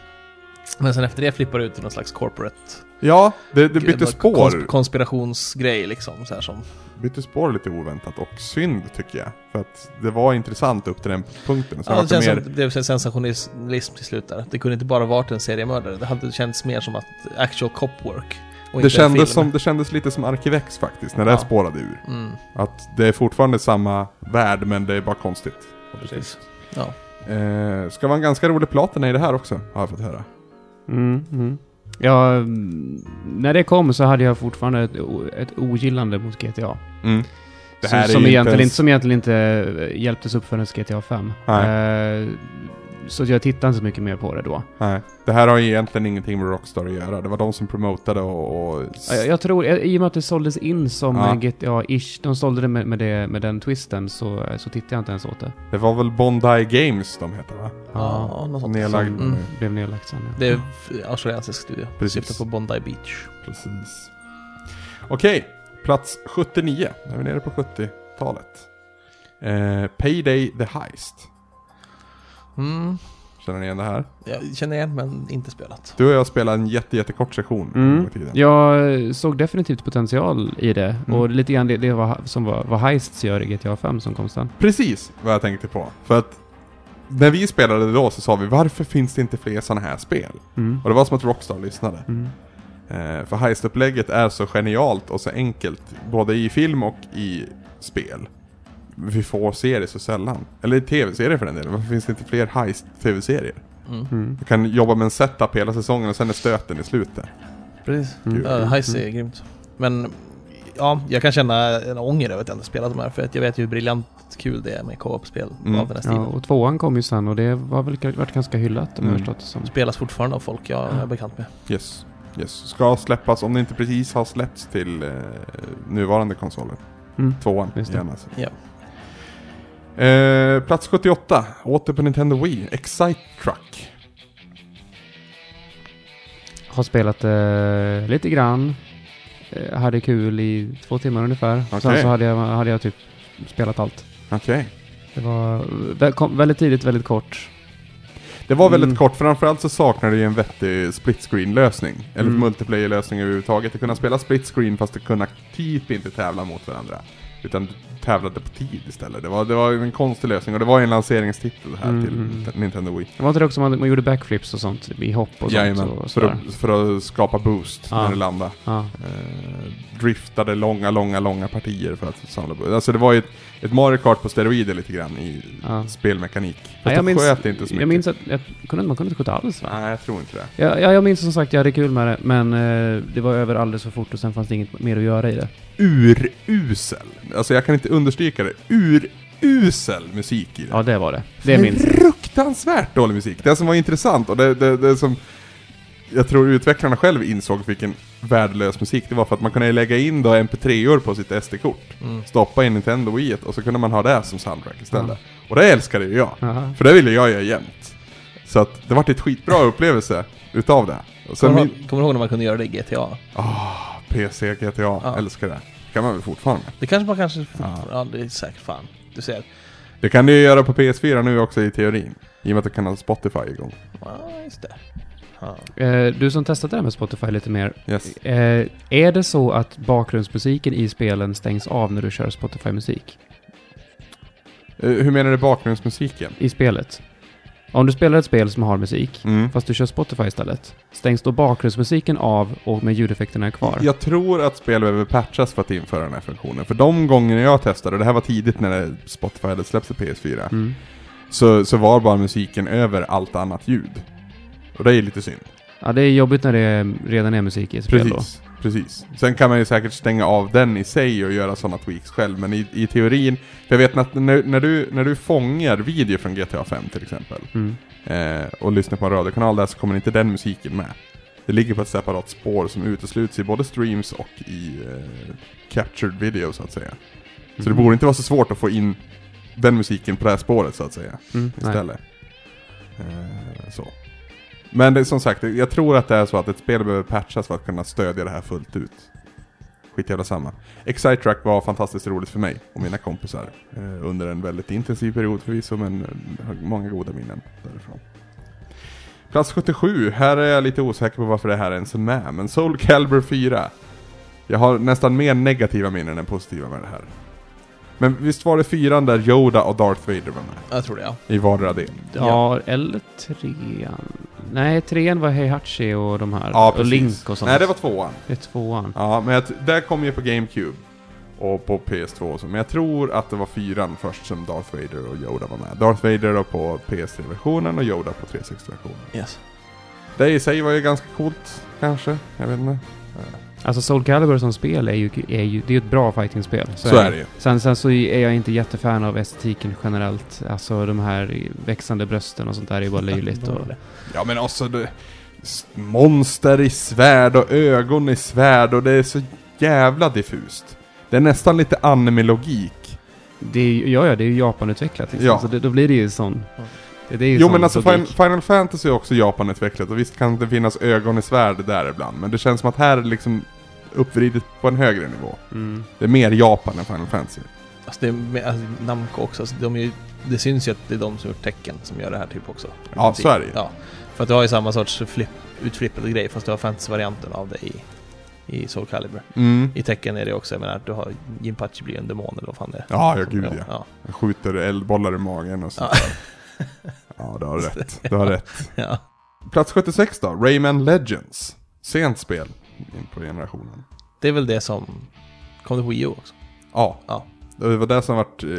Men sen efter det flippar det ut till någon slags corporate ja det, det bytte spår. Kons konspirationsgrej liksom. Så här som, bytte spår lite oväntat och synd tycker jag. För att det var intressant upp till den punkten. Sen ja, det det känns mer... som det blev sensationalism till slut där. Det kunde inte bara varit en seriemördare. Det hade känts mer som att actual cop work. Och Det kändes, som, det kändes lite som Arkivex faktiskt, när det Ja. spårade ur. Mm, Att det är fortfarande samma värld, men det är bara konstigt. precis. Ja. Eh, ska vara en ganska rolig platina i det här också, har jag fått höra. Mm, mm. Ja, mm, när det kom så hade jag fortfarande ett, ett ogillande mot GTA. Mm. Det som, som, egentligen ens- som egentligen inte eh, hjälptes upp förrän GTA 5. Nej. Så jag tittade inte så mycket mer på det då. Nej, det här har ju egentligen ingenting med Rockstar att göra. Det var de som promotade och... och Ja, Jag, jag tror, eh, i och med att det såldes in som Ja. GTA-ish, de sålde det med, med, det med den twisten, så, eh, så tittade jag inte ens åt det. Det var väl Bondi Games de heter va? Ja, något sånt. Nedlagd. Som Mm. blev nedlagt sen. Ja. Det är f- australiensisk studio. Precis. Syftar på Bondi Beach. Precis. Okej, plats 79. Nu är vi nere på 70-talet. Eh, Payday the Heist. Mm. Känner ni igen det här? Jag känner igen men inte spelat. Du och jag spelade en jätte, jättekort session Mm. tiden. Jag såg definitivt potential i det. Mm. Och lite grann det, det var, som var, vad Heists gör i GTA 5 som kom sen. Precis vad jag tänkte på. För att när vi spelade då så sa vi varför finns det inte fler sådana här spel? Mm. Och det var som att Rockstar lyssnade. Mm. Eh, för heistupplägget är så genialt och så enkelt, både i film och i spel. Vi får se det så sällan. Eller i tv-serier för den delen. Varför finns det inte fler heist-tv-serier? Mm. Mm. Du kan jobba med en setup hela säsongen och sen är stöten i slutet. Precis. Kul. Ja, Heist är grymt. Men ja, jag kan känna en ånger över att jag inte spelat de här. För att jag vet ju hur briljant kul det är med co-op-spel Mm. av den här stilen. Ja, och tvåan kom ju sen och det var väl varit ganska hyllat om jag Mm. förstått det som. Spelas fortfarande av folk jag är bekant med. Yes. Yes. Ska släppas, om det inte precis har släppts till eh, nuvarande konsoler. Mm. Tvåan, Just det. gärna. alltså. Ja. Eh, plats 78, åter på Nintendo Wii, Excite Truck. Har spelat eh, lite grann. Eh, hade kul i två timmar ungefär. Sen Okej. så hade jag, hade jag typ spelat allt. Okej. Det var kom väldigt tidigt, väldigt kort. Det var väldigt Mm. kort, framförallt så saknade det ju en vettig split screen lösning. Eller Mm. multiplayer-lösning överhuvudtaget. Att kunna spela split screen fast att kunna typ inte tävla mot varandra. Utan du tävlade på tid istället. Det var, det var en konstig lösning och det var en lanseringstitel här Mm, till. Nintendo Wii. Det var inte det också man, man gjorde backflips och sånt i hopp och sånt? Jajamän, Och för att, för att skapa boost Ja. när det landade. Ja. Eh, driftade långa, långa, långa partier för att samla boost. Alltså det var ju ett, ett Mario Kart på steroider lite grann i Ja. spelmekanik. Fast det jag, minns, sköt inte så mycket. jag minns att jag kunde, man kunde inte skjuta alls va? Nej, jag tror inte det. Ja, ja, jag minns som sagt, jag hade kul med det, men eh, det var över alldeles för fort och sen fanns det inget mer att göra i det. urusel. Alltså jag kan inte understryka det. Urusel musik i det. Ja, det var det. Det minns. Fruktansvärt dålig musik. Det som var intressant och det, det, det som jag tror utvecklarna själv insåg vilken värdelös musik det var för att man kunde lägga in då mp3-or på sitt SD-kort. Mm. Stoppa in Nintendo Wii och så kunde man ha det som soundtrack istället. Och det älskade ju jag. Jaha. För det ville jag göra jämt. Så att det vart ett skitbra upplevelse utav det. Och sen Kommer min... kommer du ihåg när man kunde göra det i GTA? Ah, PC, GTA, Ja. älskar det. kan man väl fortfarande. Det kanske man kanske... Ja. Ja, det är säkert fan. Du ser. Det kan du ju göra på PS4 nu också i teorin. I och med att du kan ha Spotify igång. Ja, just det. Eh, du som testat det här med Spotify lite mer. Yes. Eh, är det så att bakgrundsmusiken i spelen stängs av när du kör Spotify-musik? Eh, hur menar du bakgrundsmusiken? I spelet? Om du spelar ett spel som har musik, Mm. fast du kör Spotify istället, stängs då bakgrundsmusiken av och med ljudeffekterna är kvar? Jag tror att spel behöver patchas för att införa den här funktionen. För de gånger jag testade, och det här var tidigt när Spotify hade släppt till PS4, Mm. så, så var bara musiken över allt annat ljud. Och det är lite synd. Ja, det är jobbigt när det redan är musik i ett spel då. Precis. Sen kan man ju säkert stänga av den i sig och göra sådana tweaks själv, men i, i teorin, för jag vet att när, när, du, när du fångar video från GTA 5 till exempel, Mm. eh, och lyssnar på en radiokanal där så kommer inte den musiken med. Det ligger på ett separat spår som utesluts i både streams och i eh, captured video så att säga. Så det Mhm. borde inte vara så svårt att få in den musiken på det här spåret så att säga. Mm. Istället. Eh, så. Men det, som sagt, jag tror att det är så att ett spel behöver patchas för att kunna stödja det här fullt ut. Skit jävla samma. Excite Track var fantastiskt roligt för mig och mina kompisar. Eh, under en väldigt intensiv period förvisso, men har många goda minnen därifrån. Plats 77, här är jag lite osäker på varför det här ens är med, men Soul Calibur 4. Jag har nästan mer negativa minnen än positiva med det här. Men visst var det fyran där Yoda och Darth Vader var med? Jag tror det ja. I vardera del. Ja, eller trean. Nej, trean var Heihachi och de här. Ja, och. Link och sånt. Nej, det var tvåan. Det är tvåan. Ja, men jag, där kom ju på GameCube. Och på PS2 och så. Men jag tror att det var fyran först som Darth Vader och Yoda var med. Darth Vader då på PS3-versionen och Yoda på 360-versionen. Yes. Det i sig var ju ganska coolt, kanske. Jag vet inte. Alltså Soul Calibur som spel är ju, är ju, det är ju ett bra fightingspel. Så, är det ju. Sen, sen så är jag inte jättefan av estetiken generellt. Alltså de här växande brösten och sånt där är bara löjligt. Och, Ja men också det, monster i svärd och ögon i svärd och det är så jävla diffust. Det är nästan lite anime-logik. det är, ju- ja, ja, det är ju Japan-utvecklat liksom. Ja. Så det, då blir det ju sån... Det, det är ju Jo men alltså logik. fin Final Fantasy är också Japan-utvecklat och visst kan det finnas ögon i svärd där ibland. Men det känns som att här är det liksom uppvridet på en högre nivå. Mm. Det är mer Japan än Final Fantasy. Alltså det är med, alltså, Namco också, alltså, de är ju, det syns ju att det är de som gjort tecken som gör det här typ också. Ja, så är det ju. Ja, för att du har ju samma sorts flip, utflippade grej fast du har fantasy-varianten av det i, i Soul Calibur. Mm. I tecken är det också, jag menar, du har Jinpachi blir en demon eller vad fan det är. Ja, ja gud ja. ja. Jag skjuter eldbollar i magen och sånt Ja. Ja, du har rätt. Du har rätt. ja. Plats 76 då, Rayman Legends. Sent spel in på generationen. Det är väl det som kom till Wii U också. Ja. Ja. Det var det som vart, eh,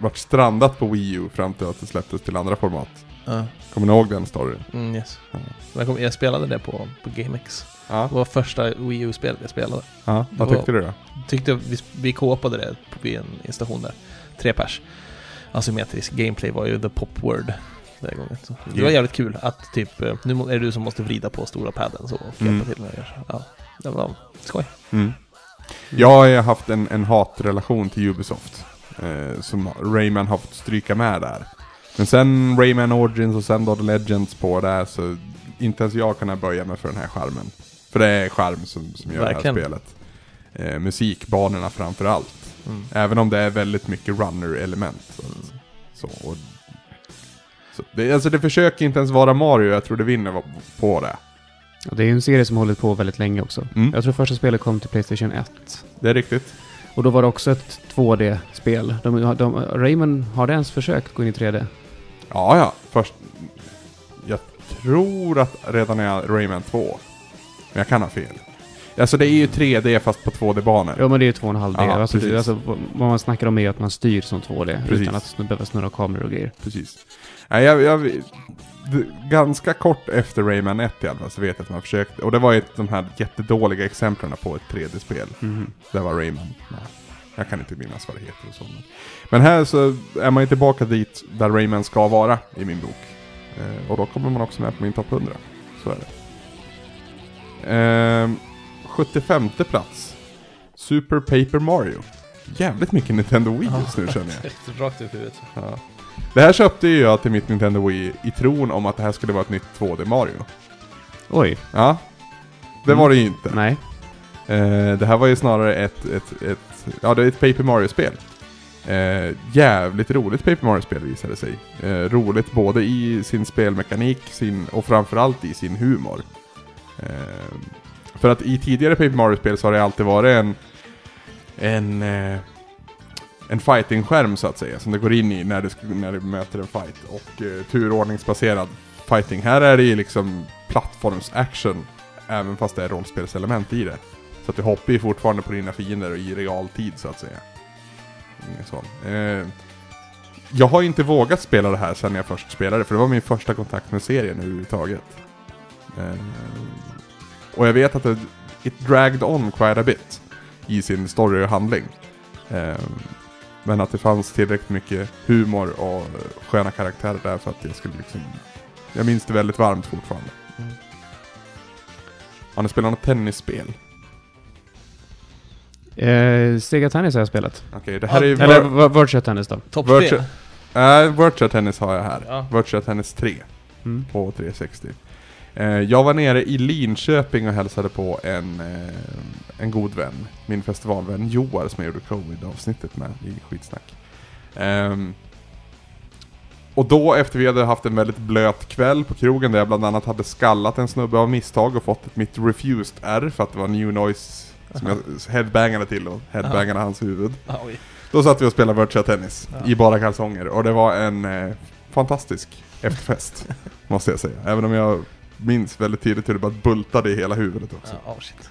vart strandat på Wii U fram till att det släpptes till andra format. Ja. Kommer ni ihåg den storyn? Mm, yes. Ja. Jag, kom, jag spelade det på, på GameX. Ja. Det var första Wii U-spelet jag spelade. ja. Vad var- tyckte du då? Tyckte vi, vi det på vid en, en station där. Tre pers. Asymmetrisk gameplay var ju the pop word. Den gången. Så det var jävligt kul att typ, eh, nu är det du som måste vrida på stora padden så och hjälpa Mm. till med det. Ja, det var skoj. Mm. Jag har haft en, en hatrelation till Ubisoft. Eh, som Rayman har fått stryka med där. Men sen Rayman Origins och sen då The Legends på där så inte ens jag kan böja mig för den här charmen. För det är charm som, som gör Verkligen. det här spelet. Eh, musikbanorna framför allt. Mm. Även om det är väldigt mycket runner-element. Så, så, och, så det, alltså det försöker inte ens vara Mario, jag tror det vinner på det. Och det är ju en serie som hållit på väldigt länge också. Mm. Jag tror första spelet kom till Playstation 1. Det är riktigt. Och då var det också ett 2D-spel. De, de, Rayman, har det ens försökt gå in i 3D? Ja, ja. Först... Jag tror att redan är Rayman 2. Men jag kan ha fel. Alltså det är ju 3D fast på 2D-banor. Ja, men det är ju 2,5D. Ja, alltså, precis. det, alltså, vad man snackar om är ju att man styr som 2D. Precis. Utan att behöva snurra kameror och grejer. Precis. Nej, jag, jag, ganska kort efter Rayman 1 i alla fall så vet jag att man försökte. Och det var ju de här jättedåliga exemplen på ett 3D-spel. Mhm. Där var Rayman med. Jag kan inte minnas vad det heter och så. men- här så är man ju tillbaka dit där Rayman ska vara i min bok. Eh, och då kommer man också med på min topp 100. Så är det. Ehm, 75 plats. Super Paper Mario. Jävligt mycket Nintendo Wii just nu känner jag. Rakt ut i huvudet. Ja. Det här köpte ju jag till mitt Nintendo Wii i tron om att det här skulle vara ett nytt 2D Mario. Oj. Ja. Det var det ju inte. Nej. Eh, det här var ju snarare ett, ett, ett, ja det är ett Paper Mario-spel. Eh, jävligt roligt Paper Mario-spel visade sig. Eh, roligt både i sin spelmekanik sin, och framförallt i sin humor. För att i tidigare Paper Mario-spel så har det alltid varit en, en, eh, en fighting-skärm så att säga, som det går in i när du, när du möter en fight. Och eh, turordningsbaserad fighting. Här är det ju liksom plattforms-action, även fast det är rollspelselement i det. Så att du hoppar ju fortfarande på dina fiender i realtid så att säga. Så. Eh, jag har ju inte vågat spela det här sen jag först spelade, för det var min första kontakt med serien överhuvudtaget. Eh, och jag vet att det, it dragged on quite a bit i sin story och handling. Eh, men att det fanns tillräckligt mycket humor och sköna karaktärer där för att jag skulle liksom... Jag minns det väldigt varmt fortfarande. Mm. Har ni spelat något tennisspel? Eh, Sega Tennis har jag spelat. Okej, det här är ju... Eller Vir- Virtua Tennis då. Toppspel. Virtua- Nej, Virtua Tennis har jag här. Ja. Virtua Tennis 3 Mm. på 360. Eh, jag var nere i Linköping och hälsade på en, eh, en god vän. Min festivalvän Joar som jag gjorde covid-avsnittet med i skitsnack. Ehm, och då efter vi hade haft en väldigt blöt kväll på krogen där jag bland annat hade skallat en snubbe av misstag och fått mitt refused R för att det var new noise som jag headbangade till och headbangade hans huvud. Oj. Då satt vi och spelade Virtua Tennis Ja. i bara kalsonger och det var en eh, fantastisk efterfest, måste jag säga. Även om jag minns väldigt tydligt hur det bara bultade i hela huvudet också. Ja, oh, shit.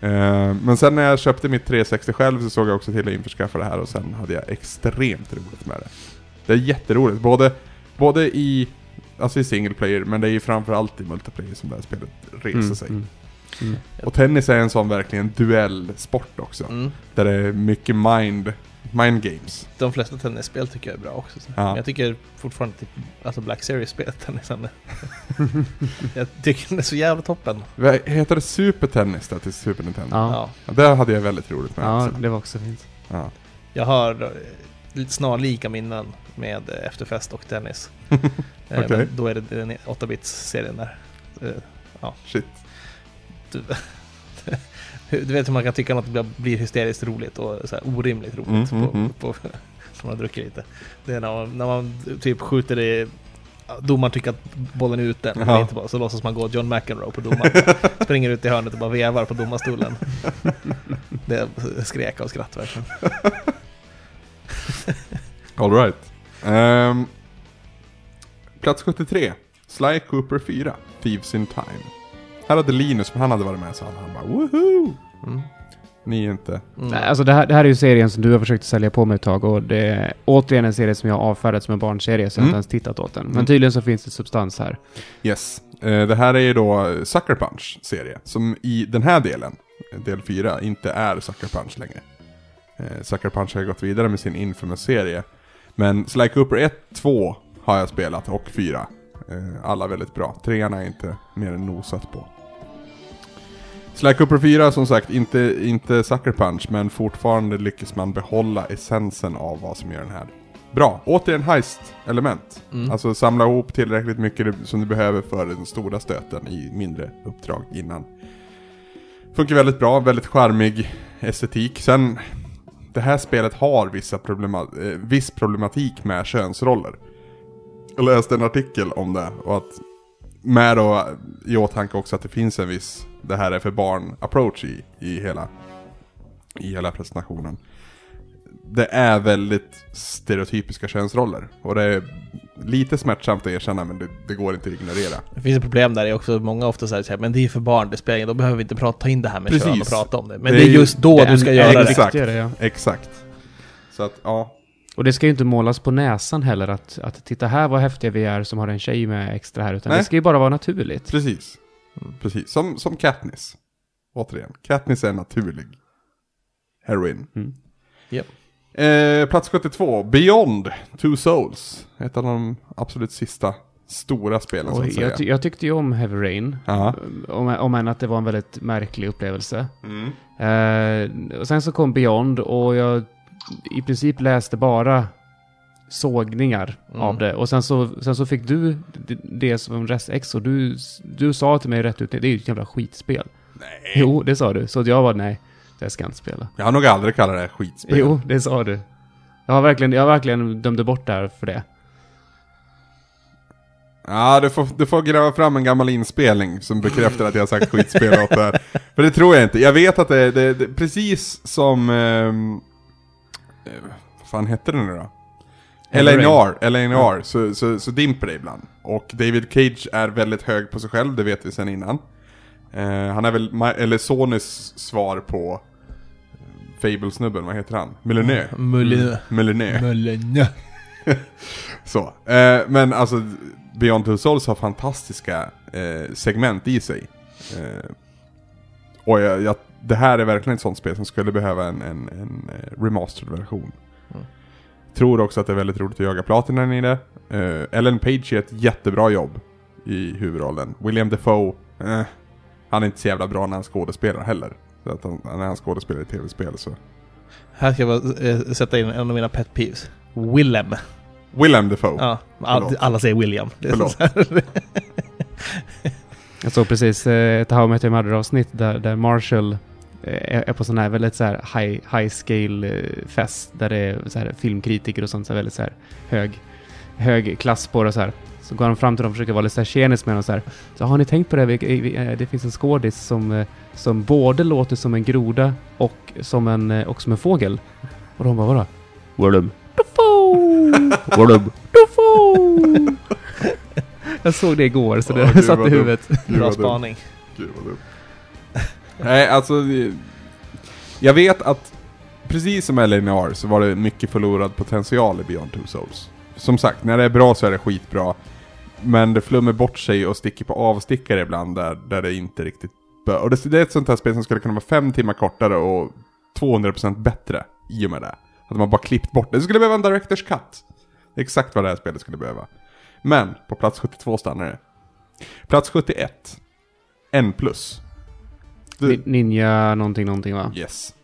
Eh, men sen när jag köpte mitt 360 själv så såg jag också till att införskaffa det här och sen hade jag extremt roligt med det. Det är jätteroligt, både, både i, alltså i single player, men det är ju framförallt i multiplayer som det här spelet reser Mm, sig. mm. Mm. Och tennis är en sån verkligen duellsport också. Mm. Där det är mycket mind, mind games. De flesta tennisspel tycker jag är bra också. Så. Ja. Men Jag tycker fortfarande typ, alltså Black Series-spelet tennisen. jag tycker den är så jävla toppen. Heter det Super Tennis då till Super Nintendo? Ja. Ja. Ja. Det hade jag väldigt roligt med Ja, också. det var också fint. Ja. Jag har eh, snarlika minnen med eh, efterfest och tennis. Eh, men Då är det den 8-bits-serien där. Eh, Shit. Du, du vet hur man kan tycka något blir- blir hysteriskt roligt och så här orimligt roligt Mm, på, mm, på, när man har druckit lite. Det är när man, när man typ skjuter i Domaren tycker att bollen är ute, men Ja. det inte bara, så låtsas man gå John McEnroe på domaren. Springer ut i hörnet och bara vevar på domarstolen. Det skrek av skratt verkligen. Alright. Um, plats 73. Sly Cooper 4. Thieves in Time. Här hade Linus, om han hade varit med så hade han bara woho! Mm. Ni är inte. Mm. Nej, Alltså det här, det här är ju serien som du har försökt sälja på mig ett tag och det är återigen en serie som jag har avfärdat som en barnserie så jag har Mm. inte ens tittat åt den. Men Mm. tydligen så finns det substans här. Yes. Eh, det här är ju då Sucker Punch serie. Som i den här delen, del 4, inte är Sucker Punch längre. Eh, Sucker Punch har gått vidare med sin Infamous-serie. Men Sly Cooper 1, 2 har jag spelat och 4. Eh, alla väldigt bra. Trean är inte mer än nosat på. Sly Cooper 4 som sagt inte, inte Sucker Punch men fortfarande lyckas man behålla essensen av vad som gör den här bra. Återigen heist-element. Mm. Alltså samla ihop tillräckligt mycket som du behöver för den stora stöten i mindre uppdrag innan. Funkar väldigt bra, väldigt charmig estetik. Sen, det här spelet har vissa problema eh, viss problematik med könsroller. Jag läste en artikel om det och att med då i åtanke också att det finns en viss, det här är för barn approach i, i hela, i hela presentationen. Det är väldigt stereotypiska könsroller och det är lite smärtsamt att erkänna men det, det går inte att ignorera. Det finns ett problem där, det är också många ofta säger så här, men det är för barn, det spelar ingen då behöver vi inte prata, ta in det här med Precis. kön och prata om det. Men Det det är är ju- just då är du ska göra det. Exakt. ja. Exakt. Så att ja, Och det ska ju inte målas på näsan heller att, att titta här vad häftiga vi är som har en tjej med extra här. Utan Nej. det ska ju bara vara naturligt. precis. Precis, som, som Katniss. Återigen, Katniss är naturlig heroin. Mm. Japp. Eh, plats 72, Beyond Two Souls. Ett av de absolut sista stora spelen säga. jag, ty- jag tyckte ju om Heavy Rain. Ja. Om, om än att det var en väldigt märklig upplevelse. Mm. Eh, och sen så kom Beyond och jag i princip läste bara sågningar Mm. av det. Och sen så, sen så fick du det som restex och du, du sa till mig rätt ut, det är ju ett jävla skitspel. Nej. Jo, det sa du. Så jag var nej, det ska jag inte spela. Jag har nog aldrig kallat det skitspel. Jo, det sa du. Jag har verkligen, jag har verkligen dömde bort det här för det. Ja, du får, du får gräva fram en gammal inspelning som bekräftar att jag har sagt skitspel åt det här. För det tror jag inte. Jag vet att det är det, det, precis som... ehm, eh, vad fan hette den nu då? LNR, LNR, så, så, så dimper det ibland. Och David Cage är väldigt hög på sig själv, det vet vi sedan innan. Eh, han är väl, eller Sonys svar på eh, Fable-snubben, vad heter han? Mullinö. Millenö. Mullinö. Så. Eh, men alltså, Beyond Two Souls har fantastiska eh, segment i sig. Eh, och jag, jag, det här är verkligen ett sånt spel som skulle behöva en, en, en eh, remastered version. Tror också att det är väldigt roligt att jaga platinan i det. Eh, Ellen Page gör ett jättebra jobb i huvudrollen. William Defoe, eh, han är inte så jävla bra när han skådespelar heller. Så att han, när han skådespelar i tv-spel så. Här ska jag bara eh, sätta in en av mina pet peeves. Willem. Willem Defoe. Ja, all, alla säger William. Det är Förlåt. Jag såg precis eh, ett How I Met Your Mother avsnitt där, där Marshall är är på sån här väldigt så här high, high scale eh, fest där det är så här filmkritiker och sånt så här väldigt så här hög, hög klass på det och så här. Så går han fram till dem och försöker vara lite så här tjenis med dem så här. Så har ni tänkt på det? Vi, vi, eh, det finns en skådis som, eh, som både låter som en groda och som en, eh, och som en fågel. Och de bara vadå? Willem Dafoe! Willem Dafoe! Jag såg det igår så Ja, det gud, satt i huvudet. Bra spaning. Gud vad dumt. Nej, alltså... Jag vet att precis som LNR så var det mycket förlorad potential i Beyond Two Souls. Som sagt, när det är bra så är det skitbra. Men det flummer bort sig och sticker på avstickare ibland där, där det inte riktigt bör. Och det, det är ett sånt här spel som skulle kunna vara fem timmar kortare och 200% bättre i och med det. Hade man bara klippt bort det. Det skulle behöva en Directors Cut. Det är exakt vad det här spelet skulle behöva. Men på plats 72 stannar det. Plats 71. N plus. Ni- Ninja någonting någonting va? Yes.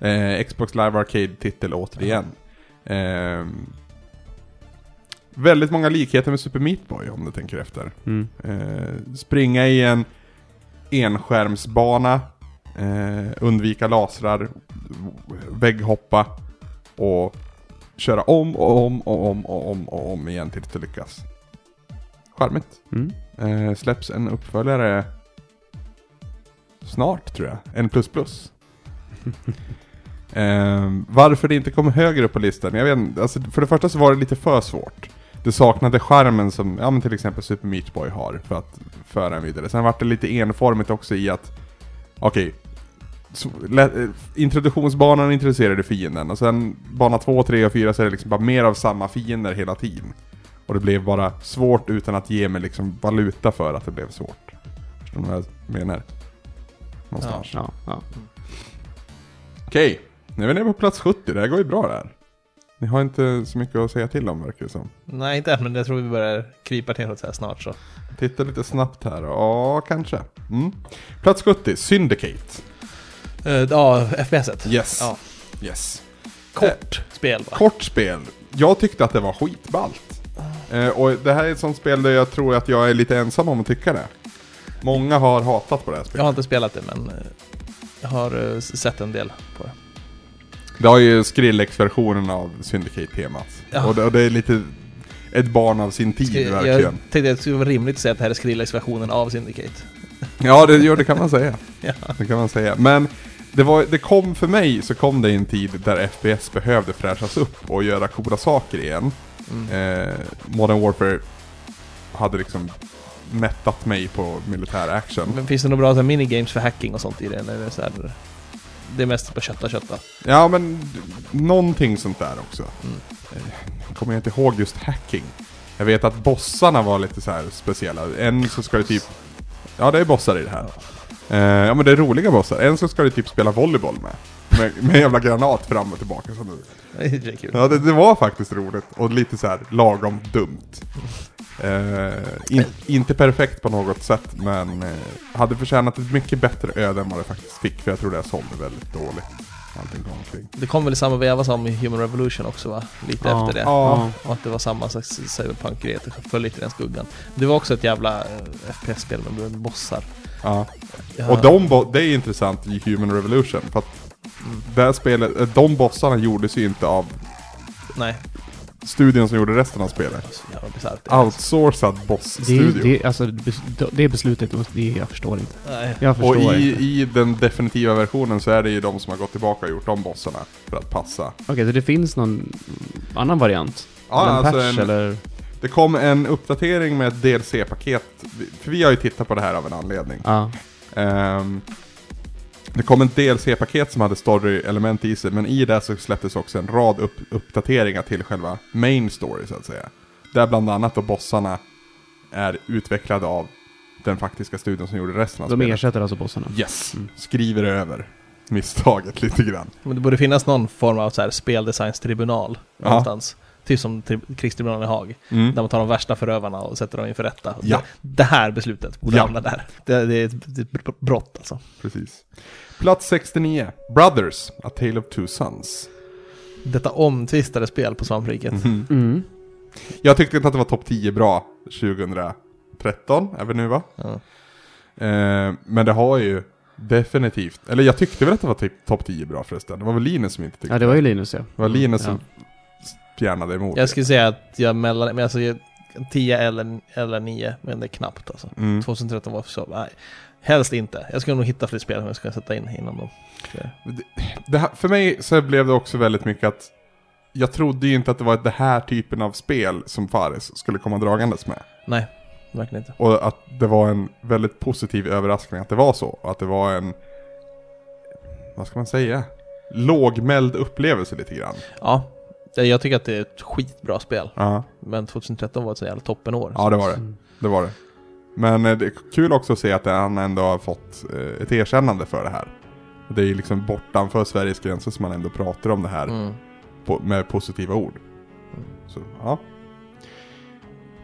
Eh, Xbox Live Arcade-titel återigen. Ehm, väldigt många likheter med Super Meat Boy om du tänker efter. Mm. Eh, springa i en enskärmsbana, eh, undvika lasrar, vägghoppa och köra om och om och om och om och om igen tills du lyckas. Charmigt. Mm. Eh, släpps en uppföljare snart tror jag. En plus plus. eh, varför det inte kom högre upp på listan? Jag vet inte. Alltså, för det första så var det lite för svårt. Det saknade skärmen som ja, men till exempel Super Meat Boy har för att föra en vidare. Sen var det lite enformigt också i att Okej så, eh, Introduktionsbanan introducerade fienden och sen bana 2, 3 och 4 så är det liksom bara mer av samma fiender hela tiden. Och det blev bara svårt utan att ge mig liksom valuta för att det blev svårt. Förstår ni vad jag menar? Någonstans. Ja, ja. Okej, nu är vi nere på plats 70. Det här går ju bra där. Ni har inte så mycket att säga till om verkar det som. Nej, inte än, men jag tror vi börjar krypa neråt så här snart så. Titta lite snabbt här. Ja, kanske. Mm. Plats 70, Syndicate. Uh, ja, FPS-et. Yes. Ja. Yes. Kort spel va? Kort spel. Jag tyckte att det var skitballt. Eh, och det här är ett sånt spel där jag tror att jag är lite ensam om att tycka det. Många har hatat på det här Jag spelet. har inte spelat det, men eh, jag har eh, sett en del på det. Det har ju Skrillex-versionen av Syndicate-temat. Ja. Och, det, och det är lite ett barn av sin tid Jag verkligen. tänkte att det skulle vara rimligt att säga att det här är Skrillex-versionen av Syndicate. Ja, det, ja, det kan man säga. Ja. Det kan man säga. Men det, var, det kom för mig så kom det i en tid där FPS behövde fräschas upp och göra coola saker igen. Mm. Eh, Modern Warfare hade liksom mättat mig på militär action. Men finns det några bra så här, minigames för hacking och sånt i det? Eller är det, så här, det är mest på kötta, kötta. Ja, men någonting sånt där också. Mm. Eh, Jag kommer inte ihåg just hacking. Jag vet att bossarna var lite så här speciella. En så ska du typ... Ja, det är bossar i det här. Eh, ja, men det är roliga bossar. En så ska du typ spela volleyboll med. Med, med jävla granat fram och tillbaka. Så nu. Det är kul. Ja, det, det var faktiskt roligt. Och lite så här lagom dumt. Eh, in, inte perfekt på något sätt, men eh, hade förtjänat ett mycket bättre öde än vad det faktiskt fick. För jag tror det sålde väldigt dåligt. Det kom väl i samma veva som i Human Revolution också va? Lite Ja. efter det. Ja. Och att det var samma slags cyberpunk-grej, att det föll lite i den skuggan. Det var också ett jävla eh, FPS-spel med bossar. Ja. Ja. Och de, bo- det är intressant i Human Revolution. För att Mm. det här spelet, de bossarna gjordes ju inte av Nej, studion som gjorde resten av spelet. Bisarrt. Outsourcad boss-studio. det, alltså, det beslutet, det, jag förstår inte. Nej. Jag förstår Och i, inte. i den definitiva versionen så är det ju de som har gått tillbaka och gjort de bossarna för att passa. Okej, så det finns någon annan variant? Ja, en alltså patch en- eller? Det kom en uppdatering med ett DLC-paket, för vi har ju tittat på det här av en anledning. Ja. Ehm, det kom ett DLC-paket som hade story-element i sig, men i det så släpptes också en rad upp uppdateringar till själva main story så att säga. Där bland annat då bossarna är utvecklade av den faktiska studion som gjorde resten av De spelet. ersätter alltså bossarna? Yes, skriver över misstaget lite grann. Men det borde finnas någon form av så här speldesignstribunal Ja. någonstans. Typ som tri- krigstribunalen i Haag. Mm. Där man tar de värsta förövarna och sätter dem inför rätta. Ja. Det, det här beslutet borde Ja. hamna där. Det, det är ett, det är ett br- brott alltså. Precis. Plats 69, Brothers, A Tale of Two Sons. Detta omtvistade spel på svampriket. Mhm. Mm. Jag tyckte inte att det var topp 10 bra 2013, är vi nu va? Ja. Eh, men det har ju definitivt, eller jag tyckte väl att det var typ topp 10 bra förresten. Det var väl Linus som inte tyckte Ja, det var ju Linus ja. Det var Linus som spjärnade emot. Jag skulle säga att jag mellan, men alltså jag- 10 eller, eller 9, men det är knappt alltså. Mm. 2013 var så, nej. Helst inte. Jag skulle nog hitta fler spel som jag ska sätta in innan de... Det här, för mig så blev det också väldigt mycket att jag trodde ju inte att det var det här typen av spel som Fares skulle komma dragandes med. Nej, verkligen inte. Och att det var en väldigt positiv överraskning att det var så. Och att det var en, vad ska man säga? Lågmäld upplevelse lite grann. Ja, det- jag tycker att det är ett skitbra spel. Ja, Men 2013 var ett så jävla toppenår. ja det var det. Mm. Det var det. Men eh, det är kul också att se att han ändå har fått eh, ett erkännande för det här. Det är ju liksom bortanför Sveriges gränser som man ändå pratar om det här Mm. på, med positiva ord. Så, ja.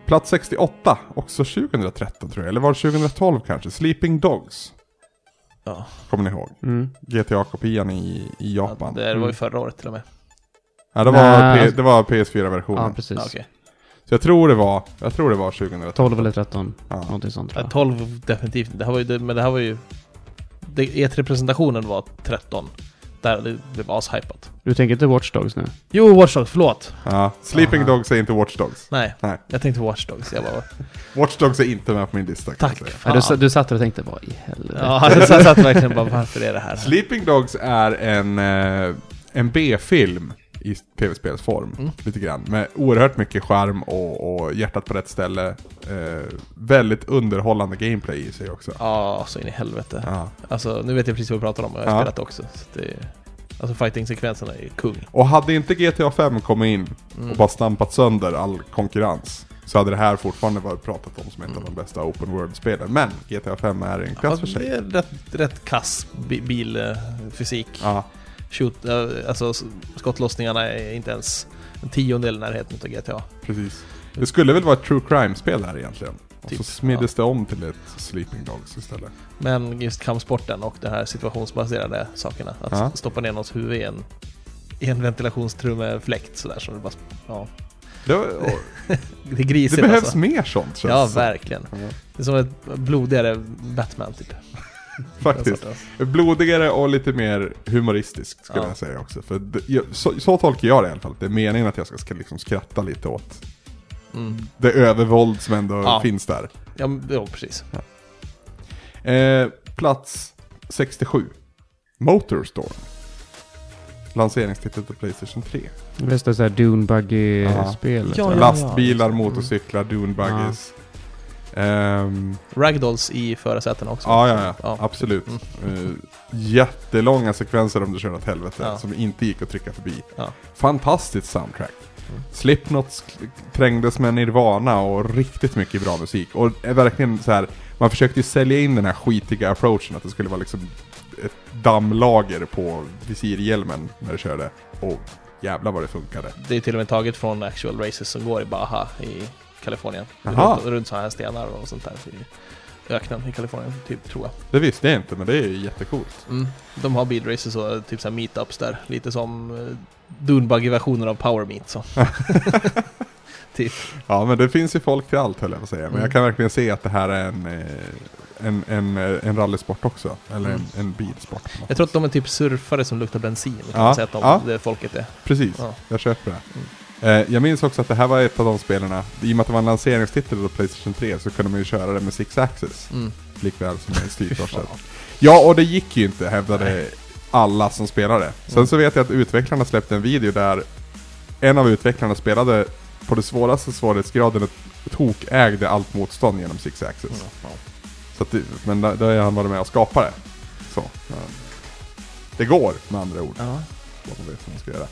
Plats 68, också 2013 tror jag, eller var det 2012 kanske? Sleeping Dogs, Ja, kommer ni ihåg? Mm. GTA-kopian i, i Japan. det var ju förra året till och med. Ja, det var, P- alltså- det var PS4-versionen. Ja, precis. Ja, okej. Så jag tror det var, jag tror det var 2012. 12 eller 13, Ja. någonting sånt tror Ja, jag. 12 definitivt. Det här var ju, det, men det här var ju... Det, E3-presentationen var 13. Där det blev ashypat. Du tänker inte Watch Dogs nu? Jo, Watch Dogs, förlåt. Ja, Sleeping Aha. Dogs är inte Watch Dogs. Nej, Nej. jag tänkte Watch Dogs. Jag bara, Watch Dogs är inte med på min lista. tack. Ja, du, du satt där och tänkte, vad i helvete? Ja, jag satt verkligen bara, varför är det här? Sleeping Dogs är en, eh, en B-film i tv-spelsform. Mm. Lite grann. Med oerhört mycket charm och, och hjärtat på rätt ställe. Eh, väldigt underhållande gameplay i sig också. Ja, så in i helvete. Ja. Alltså, nu vet jag precis vad vi pratar om och jag har Ja. spelat det också. Så det, alltså fighting-sekvenserna är kung. Och hade inte GTA 5 kommit in Mm. och bara stampat sönder all konkurrens så hade det här fortfarande varit pratat om som ett av Mm. de bästa open world-spelen. Men GTA 5 är en klass för det sig. är rätt, rätt kass bi- bilfysik. Ja, Shoot, eh, alltså skottlossningarna är inte ens en tiondel i närheten av GTA. precis. Det skulle väl vara ett true crime-spel här egentligen. Och Typ, så smiddes det om till ett Sleeping Dogs istället. Men just kampsporten och de här situationsbaserade sakerna. Att Ja. stoppa ner någons huvud i en, i en ventilationstrummefläkt sådär så det bara... Ja, Det, och, det är grisigt det behövs alltså. mer sånt känns Ja, som. verkligen. Ja, Det är som ett blodigare Batman typ. Faktiskt. Blodigare och lite mer humoristisk skulle Ja. jag säga också. För det, så, så tolkar jag det i alla fall. Det är meningen att jag ska, ska liksom skratta lite åt Mm. det övervåld som ändå Ja. finns där. Ja, ja, precis. Eh, plats 67. Motorstorm. Lanseringstitel till Playstation 3. Det är så här Dune Ja. Buggy-spel. Ja, ja. Lastbilar, motorcyklar, dunebuggies. Ehm, Ragdolls i förarsätena också. ja, ja, ja, Ja. absolut. Mm. Eh, jättelånga sekvenser om du kör åt helvete Ja. som inte gick att trycka förbi. Ja. Fantastiskt soundtrack. Mm. Slipknot trängdes med Nirvana och riktigt mycket bra musik. Och är verkligen så här, man försökte ju sälja in den här skitiga approachen att det skulle vara liksom ett dammlager på visirhjälmen när du körde. Och jävlar vad det funkade. Det är till och med taget från actual races som går i Baja i Kalifornien. Jaha. Runt, runt sådana här stenar och sånt där i öknen i Kalifornien, typ, tror jag. Det visste jag inte, men det är ju jättecoolt. Mm. De har bilraces och typ så här meetups där, lite som uh, Dunebuggy-versioner av Power Meet så. typ. Ja, men det finns ju folk till allt höll jag på att säga. Men Mm. jag kan verkligen se att det här är en, eh, en, en, eh, en rallysport också. Eller Mm. en, en bilsport. Jag tror att de är typ surfare som luktar bensin, kan Ja, man säga att de, ja. det folket är. Precis, Ja. jag köper det. Eh, jag minns också att det här var ett av de spelarna, i och med att det var en lanseringstitel på Playstation 3 så kunde man ju köra det med Six Axis. Mm. Likväl som med styrkorset. Ja, och det gick ju inte hävdade alla som spelade. Sen Mm. så vet jag att utvecklarna släppte en video där en av utvecklarna spelade på det svåraste svårighetsgraden och tokägde allt motstånd genom Six Axis. Mm, ja. Så att men där, där har han varit med och skapat det. Så. Det går med andra ord. Ja. Vad man vet vad man ska göra.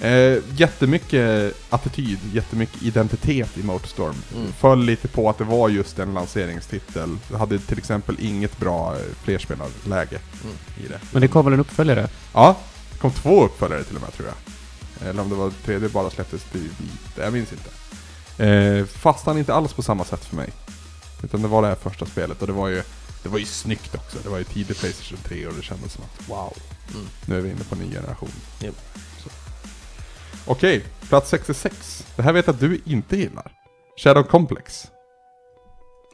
Eh, jättemycket attityd, jättemycket identitet i Motorstorm. Mm. Föll lite på att det var just en lanseringstitel. Det hade till exempel inget bra eh, flerspelarläge Mm. i det. Men det kom väl en uppföljare? Ja, det kom två uppföljare till och med tror jag. Eller om det var tredje bara släpptes till vit, jag minns inte. Eh, fastnade inte alls på samma sätt för mig. Utan det var det här första spelet och det var ju, det var ju snyggt också. Det var ju tidigt Playstation 3 och det kändes som att wow, Mm. nu är vi inne på en ny generation. Japp. Okej, plats 66. Det här vet jag att du inte gillar. Shadow Complex.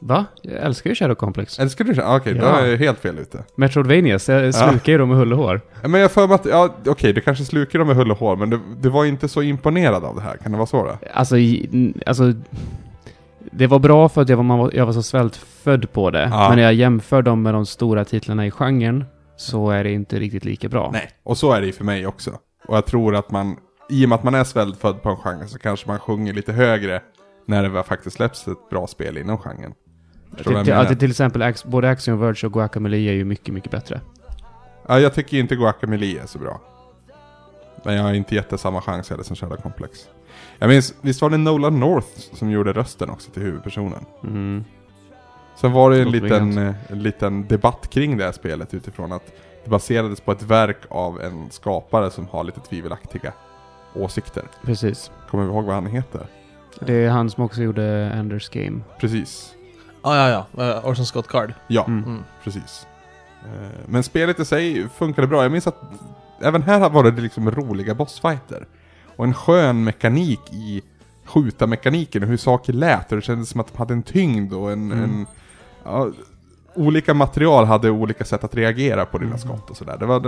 Va? Jag älskar ju Shadow Complex. Älskar du Shadow? Okej, då Ja. är jag helt fel ute. Metroidvanias, jag slukar ju dem med hull och hår. Men jag har för mig att, ja okej, du kanske slukar dem med hull och hår, men du, du var inte så imponerad av det här. Kan det vara så då? Alltså, i- n- alltså... Det var bra för att jag var, man var, jag var så svältfödd på det. Ja. Men när jag jämför dem med de stora titlarna i genren så är det inte riktigt lika bra. Nej. Och så är det ju för mig också. Och jag tror att man, i och med att man är svältfödd på en genre så kanske man sjunger lite högre när det väl faktiskt släpps ett bra spel inom genren. Till, till, menar? till exempel både Axiom Verge och Guacamelee är ju mycket, mycket bättre. Ja, jag tycker inte Guacamelee är så bra. Men jag har inte gett det samma chans heller som Shadow Complex. Jag minns, visst var det Nolan North som gjorde rösten också till huvudpersonen? Mm. Sen var det en liten, bekant. eh, en liten debatt kring det här spelet utifrån att det baserades på ett verk av en skapare som har lite tvivelaktiga åsikter. Precis. Kommer vi ihåg vad han heter? Det är han som också gjorde Enders Game. Precis. Ja, ja, ja. Uh, Orson Scott Card. Ja, Mm. Mm. precis. Eh, Men spelet i sig funkade bra. Jag minns att även här var det liksom roliga bossfighter. Och en skön mekanik i skjuta-mekaniken och hur saker lät. Och det kändes som att de hade en tyngd och en... Mm. en ja, olika material hade olika sätt att reagera på dina skott och sådär. Det var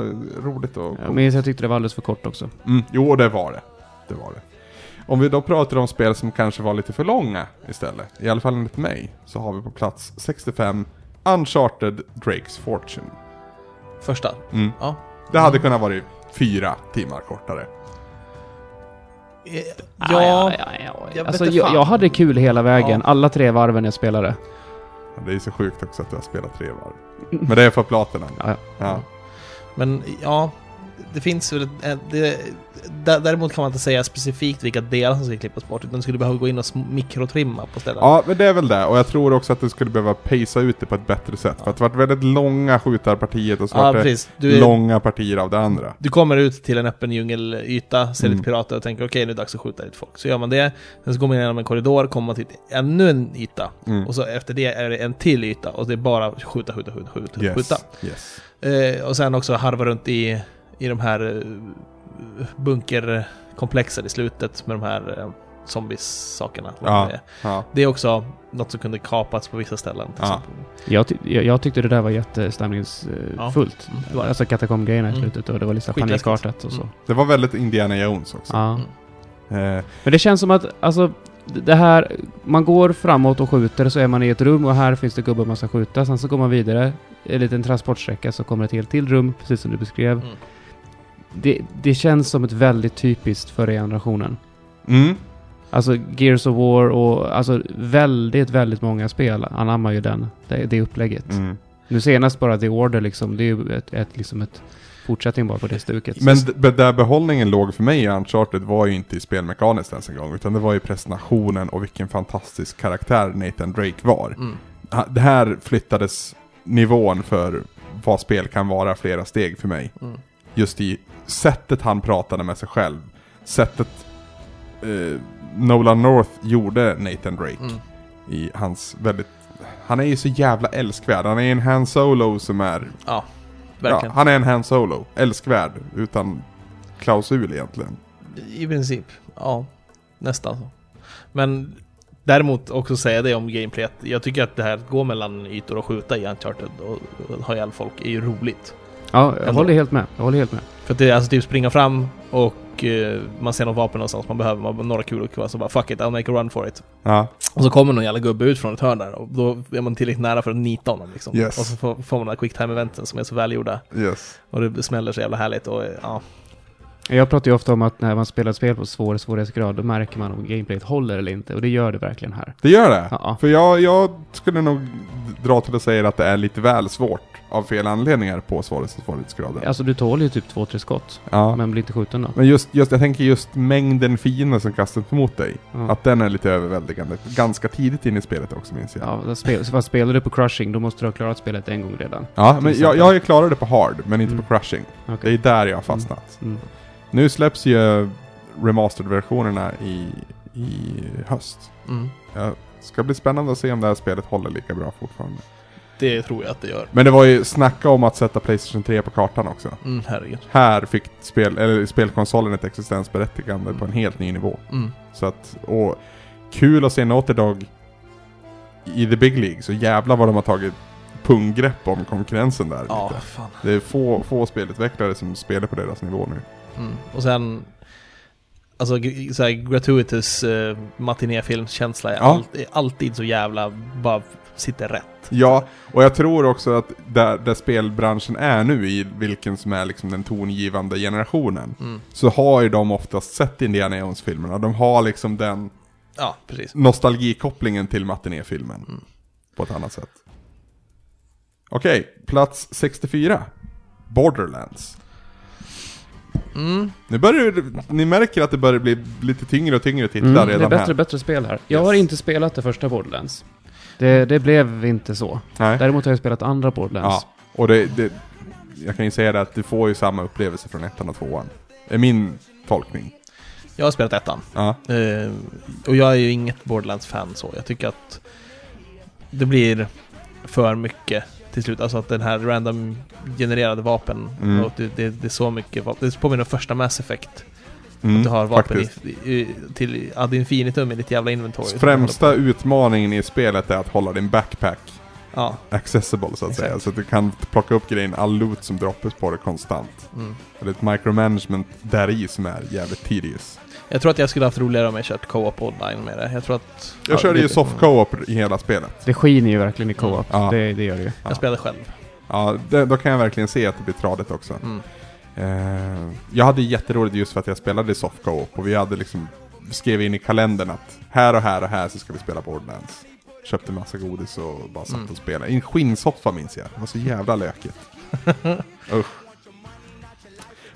roligt och Jag minns jag tyckte det var alldeles för kort också. Mm, jo, det var det. Det var det. Om vi då pratar om spel som kanske var lite för långa istället, i alla fall enligt mig, så har vi på plats 65 Uncharted Drake's Fortune. Första. Mm. Ja. Det hade kunnat vara fyra timmar kortare. Ah, Ja, ja, ja. jag Alltså, jag, jag hade kul hela vägen. Ja. alla tre varven jag spelade. Det är så sjukt också att du har spelat tre varv. Men det är för platinan. Ja, ja. Ja. Men ja, det finns väl... Det, dä- däremot kan man inte säga specifikt vilka delar som ska klippas bort, utan du skulle behöva gå in och mikrotrimma på ställen. ja, men det är väl det. Och jag tror också att du skulle behöva pacea ut det på ett bättre sätt. För att det varit väldigt långa skjutarpartiet och så Ja, vart det. Du, långa partier av det andra. du kommer ut till en öppen djungelyta, ser Mm. lite pirater och tänker okej, nu är det dags att skjuta lite folk. Så gör man det, sen så går man igenom en korridor, kommer man till ännu en yta. Mm. Och så efter det är det en till yta och det är bara skjuta, skjuta, skjuta, skjuta. Yes. skjuta. yes. Eh, och sen också harva runt i, i de här eh, bunkerkomplexen i slutet med de här eh, zombies-sakerna. Ja. Det, Ja. det är också något som kunde kapats på vissa ställen. Ja. Jag, ty jag, jag tyckte det där var jättestämningsfullt. Det det. Alltså katakombgrejerna i Mm. slutet och det var lite panikartat och så. Mm. Det var väldigt Indiana Jones också. Ja. Mm. Eh, Men det känns som att, alltså, det här, man går framåt och skjuter så är man i ett rum och här finns det gubbar man ska skjuta. Sen så går man vidare, en liten transportsträcka så kommer ett helt till rum, precis som du beskrev. Mm. Det, det känns som ett väldigt typiskt förra generationen. mm. Alltså Gears of War och alltså väldigt, väldigt många spel anammar ju den, det, det upplägget. Mm. Nu senast bara The Order liksom, det är ju ett, ett, liksom ett fortsättning bara på det stuket. Men där behållningen låg för mig i Uncharted var ju inte i spelmekaniskt ens en gång, utan det var i presentationen och vilken fantastisk karaktär Nathan Drake var. Mm. Det här flyttades nivån för vad spel kan vara flera steg för mig. Mm. Just i sättet han pratade med sig själv, sättet eh, Nolan North gjorde Nathan Drake Mm. i hans väldigt... Han är ju så jävla älskvärd, han är en Han Solo som är Ja, Ja, verkligen. han är en Han Solo. Älskvärd. Utan klausul egentligen. I princip, ja. Nästan så. Men däremot också säga det om gameplay att jag tycker att det här går mellan ytor och skjuta i Uncharted och, och ha ihjäl folk är ju roligt. Ja, jag Ändå. håller helt med. Jag håller helt med. För att det är alltså typ springa fram och och eh, man ser något vapen någonstans man behöver, man, några kulor kvar, så bara fuck it, I'll make a run for it. Ja, Och så kommer någon jävla gubbe ut från ett hörn där och då är man tillräckligt nära för att nita honom liksom. Yes. Och så får, får man de här quick time eventen som är så välgjorda. yes. Och det smäller så jävla härligt och ja. Jag pratar ju ofta om att när man spelar ett spel på svår svårighetsgrad, då märker man om gameplayet håller eller inte. Och det gör det verkligen här. Det gör det? Ja. För jag, jag skulle nog dra till att säga att det är lite väl svårt av fel anledningar på svårighetsgraden. Alltså du tål ju typ två, tre skott. Ja. Men blir inte skjuten då. Men just, just, jag tänker just mängden fiender som kastas mot dig. Ja. Att den är lite överväldigande. Ganska tidigt in i spelet också minns jag. Ja, spel, spelar du på crushing, då måste du ha klarat spelet en gång redan. Ja, men jag, jag har ju klarat det på hard, men inte Mm. på crushing. Det Okej. är där jag har fastnat. Mm. Nu släpps ju remastered-versionerna i, i höst. Mm. Det ska bli spännande att se om det här spelet håller lika bra fortfarande. Det tror jag att det gör. Men det var ju snacka om att sätta Playstation 3 på kartan också. Mm, herregud. Här fick spel, eller spelkonsolen ett existensberättigande på en helt ny nivå. Mm. Så att, och kul att se Naughty i the big league. Så jävla vad de har tagit punggrepp om konkurrensen där. Ja, lite. fan. Det är få, få spelutvecklare som spelar på deras nivå nu. Mm. Och sen, alltså så här, gratuitous uh, matinéfilmskänsla är, Ja. all, är alltid så jävla, bara sitter rätt. Ja, och jag tror också att där, där spelbranschen är nu, i vilken som är liksom den tongivande generationen, Mm. så har ju de oftast sett Indiana Jones-filmerna. De har liksom den Ja, precis. nostalgikopplingen till matinéfilmen. Mm. På ett annat sätt. Okej, plats 64. Borderlands. Mm. Nu börjar det, ni märker att det börjar bli lite tyngre och tyngre titlar Mm, det är redan bättre här. och bättre spel här. Jag Yes. har inte spelat det första Borderlands. Det, det blev inte så. Nej. Däremot har jag spelat andra Borderlands. Ja, och det, det, jag kan ju säga det att du får ju samma upplevelse från ettan och tvåan. är min tolkning. Jag har spelat ettan. Ja, Eh, och jag är ju inget Borderlands-fan så. Jag tycker att det blir för mycket till slut. Alltså att den här random genererade vapen, Mm. det, det, det är så mycket vapen. Det påminner om första Mass Effect. mm, att du har vapen i, i, till ad infinitum i ditt jävla inventory. Främsta utmaningen i spelet är att hålla din backpack Ja. accessible så att Exakt. säga. Så att du kan plocka upp grejen, all loot som droppas på dig konstant. Mm. Och det är ett micromanagement där i som är jävligt tedious. Jag tror att jag skulle haft roligare om jag kört co-op online med det. Jag tror att... Jag ja, körde ju soft co-op i hela spelet. Det skiner ju verkligen i co-op. Ja. Det, det gör det ju. Jag spelade själv. Ja, det, då kan jag verkligen se att det blir tradigt också. Mm. Eh, jag hade jätteroligt just för att jag spelade i soft co-op och vi hade liksom skrev in i kalendern att här och här och här så ska vi spela Borderlands. Köpte massa godis och bara satt Mm. och spelade. I en skinnsoffa minns jag. Det var så jävla lökigt. Usch.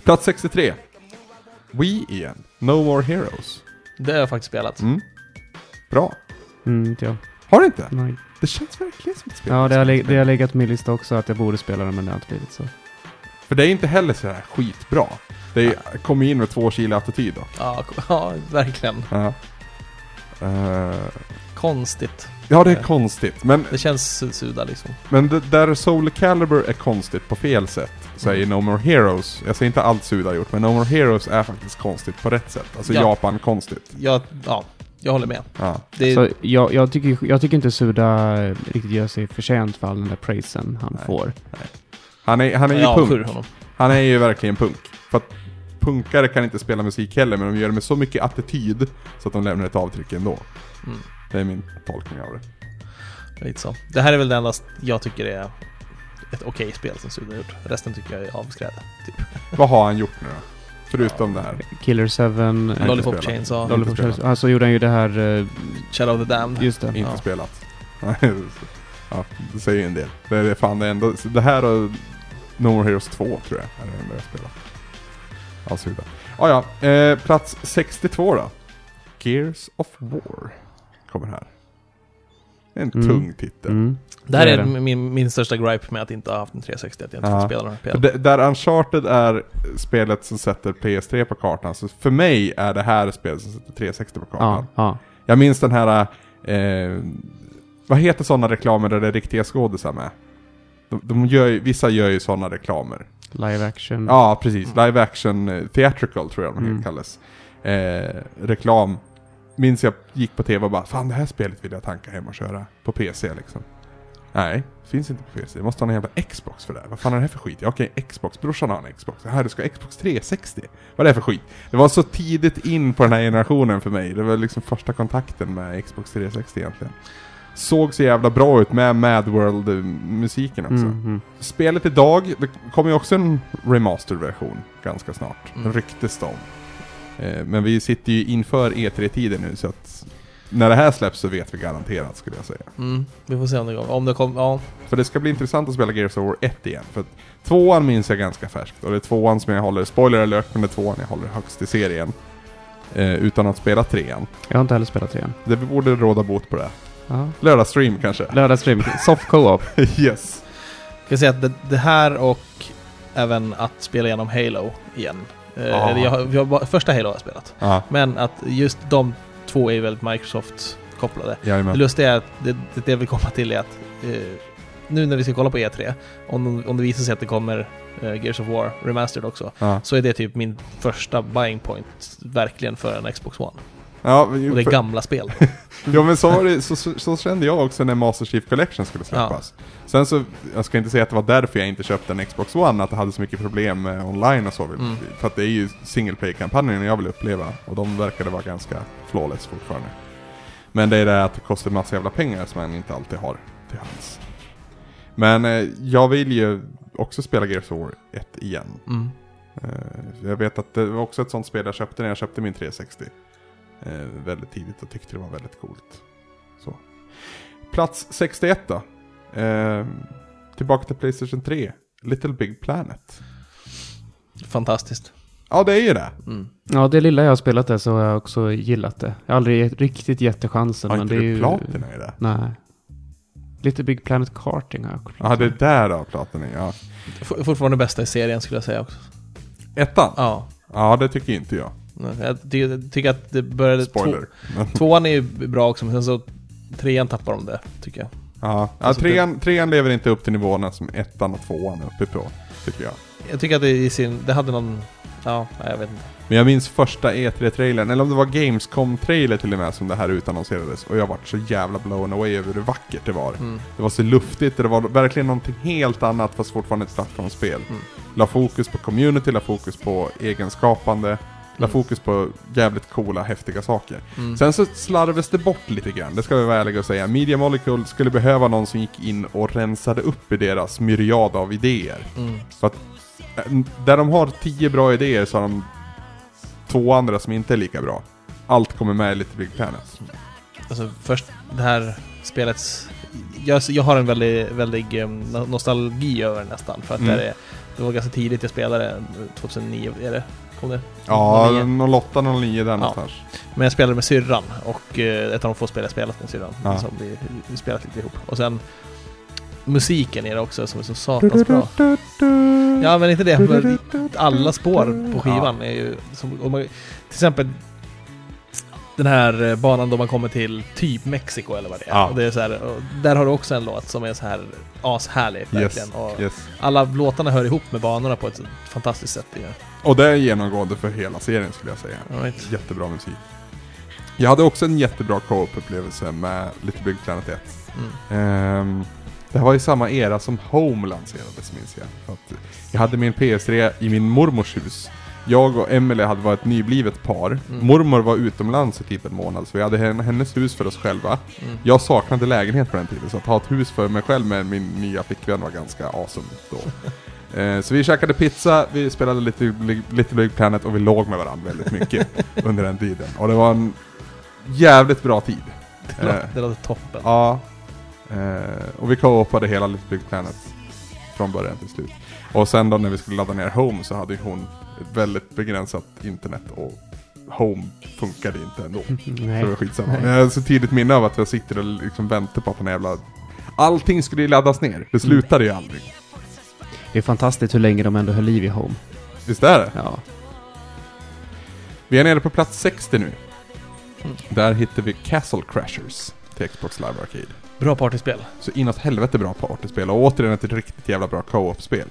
Plats 63. We igen. No More Heroes. Det har jag faktiskt spelat. Mm. Bra. Mm, inte jag. Har du inte? Nej. Det känns verkligen som ett spel. Ja, det har, le- det har legat på min lista också att jag borde spela det, men det har inte blivit så. För det är inte heller så här skitbra. Det är, kommer in med två kilo attityd dock. Ja, ja, verkligen. Ja. Eh, Konstigt. Ja, det är Ja. konstigt. Men, Det känns su- suda liksom. men där Soul Calibur är konstigt på fel sätt, så är Mm. No More Heroes, jag säger inte allt Suda har gjort, men No More Heroes är faktiskt konstigt på rätt sätt. Alltså Ja. Japan-konstigt. Jag, ja, jag håller med. Ja. Det, Så jag, jag, tycker, jag tycker inte Suda eh, riktigt gör sig förtjänt för all den där praisen han Nej. får. Han är, han är ju jag avskyr punk. honom. Han är ju verkligen punk. För att punkare kan inte spela musik heller, men de gör det med så mycket attityd så att de lämnar ett avtryck ändå. Mm. Det är min tolkning av det. Lite så. Det här är väl det enda jag tycker är ett okej spel som Suda har gjort. Resten tycker jag är avskräde. Typ. Vad har han gjort nu då? Förutom det här. Killer 7, inte Lollipop. Chainsaw, Lollipop Lollipop spelat. Alltså gjorde han ju det här, eh, Shadow of the Damned. just det. Inte Ja. spelat. ja, det säger ju en del. Det är fan det enda. Det här och No More Heroes 2 tror jag är det enda jag spelat. Alltså. Ah, ja, eh, plats 62 då. Gears of War. Kommer här. Det är en Mm. tung titel. Mm. Det här är är det. min, min största gripe med att inte ha haft en 360, att jag inte Ja. fått spela de här spelen. där Uncharted är spelet som sätter PS3 på kartan, så för mig är det här spelet som sätter 360 på kartan. Ja, ja. Jag minns den här, eh, vad heter sådana reklamer där det är riktiga skådisar med? De, de gör, vissa gör ju sådana reklamer. Live action. Ja, precis. Live action eh, theatrical tror jag de Mm. kallas. Eh, reklam. Minns jag gick på tv och bara, fan det här spelet vill jag tanka hem och köra på PC liksom. Nej, finns inte på PC. Det måste ha en jävla Xbox för det. här. Vad fan är det här för skit? Ja, okej, Xbox. Brorsan har en Xbox. Här, du ska ha Xbox 360. Vad är det för skit? Det var så tidigt in på den här generationen för mig. Det var liksom första kontakten med Xbox 360 egentligen. Såg så jävla bra ut med Mad World-musiken också. Mm, mm. Spelet idag, det kommer ju också en remastered-version ganska snart. Mm. Ryktes det om. Eh, men vi sitter ju inför E3-tiden nu så att när det här släpps så vet vi garanterat skulle jag säga. Mm, vi får se om det går. Om det kommer, ja. För det ska bli intressant att spela Gears of War 1 igen. För att tvåan minns jag ganska färskt och det är tvåan som jag håller, spoiler alert, men det är tvåan jag håller högst i serien. Eh, utan att spela trean. Jag har inte heller spelat det än. Det borde råda bot på det. Lördagsstream kanske? Lördagsstream, soft co-op. yes. Jag kan säga att det, det här och även att spela igenom Halo igen. Ja. eller jag, jag, bara- första Halo har jag spelat. Ja, Men att just de två är väldigt Microsoft-kopplade. Det jajamän. lustiga är att det, det, det jag vill komma till är att eh, nu när vi ska kolla på E3, om, om det visar sig att det kommer eh, Gears of War Remastered också, Ja, så är det typ min första buying point verkligen för en Xbox One. Ja, men- Och det är gamla spel. Ja men så, var det, så, så, så kände jag också när Master Chief Collection skulle släppas. Sen så, jag ska inte säga att det var därför jag inte köpte en Xbox One, att det hade så mycket problem med online och så. Mm. För att det är ju single play-kampanjen jag vill uppleva, och de verkade vara ganska flawless fortfarande. Men det är det att det kostar massa jävla pengar som man inte alltid har till hands. Men eh, jag vill ju också spela Gears of War 1 igen. Mm. Eh, jag vet att det var också ett sånt spel jag köpte när jag köpte min 360. Eh, väldigt tidigt och tyckte det var väldigt coolt. Så. Plats 61 då. Eh, tillbaka till Playstation 3. Little Big Planet. Fantastiskt. Ja, det är ju det. Mm. Ja, det lilla jag har spelat det så har jag också gillat det. Jag har aldrig riktigt gett det chansen. Har men inte det är du ju... platina i det? Nej. Little Big Planet Karting har jag klarat. Ja, det är där då platina. Ja. F- fortfarande bästa i serien skulle jag säga också. Ettan? Ja. Ja, det tycker inte jag. Jag ty jag tycker att det började... Spoiler. Två, tvåan är ju bra också, men sen så... Trean tappar de det, tycker jag. ja, ja Alltså, trean, trean lever inte upp till nivåerna som ettan och tvåan är uppe på, tycker jag. Jag tycker att det i sin... Det hade någon... Ja, nej, jag vet inte. Men jag minns första E3-trailern, eller om det var Gamescom-trailer till och med som det här utannonserades. Och jag vart så jävla blown away över hur vackert det var. Mm. Det var så luftigt, det var verkligen någonting helt annat fast fortfarande ett plattformsspel. Mm. La fokus på community, la fokus på egenskapande, la Mm. fokus på jävligt coola, häftiga saker. Mm. Sen så slarvades det bort lite grann, det ska vi vara ärliga och säga. Media Molecule skulle behöva någon som gick in och rensade upp i deras myriad av idéer. Mm. För att eh, där de har tio bra idéer så har de två andra som inte är lika bra. Allt kommer med i Little Big Planet. Alltså först det här spelets... Jag, jag har en väldigt, väldigt em, no- nostalgi över det nästan. För att Mm. det, är, det var ganska tidigt jag spelade, 2009 är det? Kom det? Ja, 09. 08, 09 där någonstans. Men jag spelade med syrran och eh, ett av de få spel jag spelat med syrran. Ja. Som vi, vi spelat lite ihop. Och sen musiken är det också som är så satans bra. Ja men inte det, men alla spår på skivan är ju... Som, om man, till exempel den här eh, banan då man kommer till typ Mexiko eller vad det är. Ja. Och det är så här, där har du också en låt som är så här ashärlig verkligen. Yes, Och yes. Alla låtarna hör ihop med banorna på ett fantastiskt sätt. Och det är genomgående för hela serien skulle jag säga. All right. Jättebra musik. Jag hade också en jättebra co-op-upplevelse med Little Big Planet 1. Mm. Ehm, det var i samma era som Home lanserades minns jag. För jag hade min PS3 i min mormors hus. Jag och Emily hade varit nyblivet par. Mm. Mormor var utomlands i typ en månad, så vi hade hen- hennes hus för oss själva. Mm. Jag saknade lägenhet på den tiden, så att ha ett hus för mig själv med min nya flickvän var ganska awesome då. Eh, så vi käkade pizza, vi spelade lite Little Big Planet och vi låg med varandra väldigt mycket under den tiden. Och det var en jävligt bra tid. Det låter, det låter toppen. Ja. Eh, och vi co-opade hela Little Big Planet från början till slut. Och sen då när vi skulle ladda ner Home så hade ju hon väldigt begränsat internet och Home funkade inte ändå. Så det Nej. var skitsamma. Men jag har så tidigt minne av att jag sitter och liksom väntar på att den jävla... Allting skulle ju laddas ner. Det slutade ju aldrig. Det är fantastiskt hur länge de ändå höll liv i Home. Visst är det? Ja. Vi är nere på plats 60 nu. Mm. Där hittar vi Castle Crashers till Xbox Live Arcade. Bra partyspel. Så inåt helvete bra partyspel och återigen ett riktigt jävla bra co-op-spel.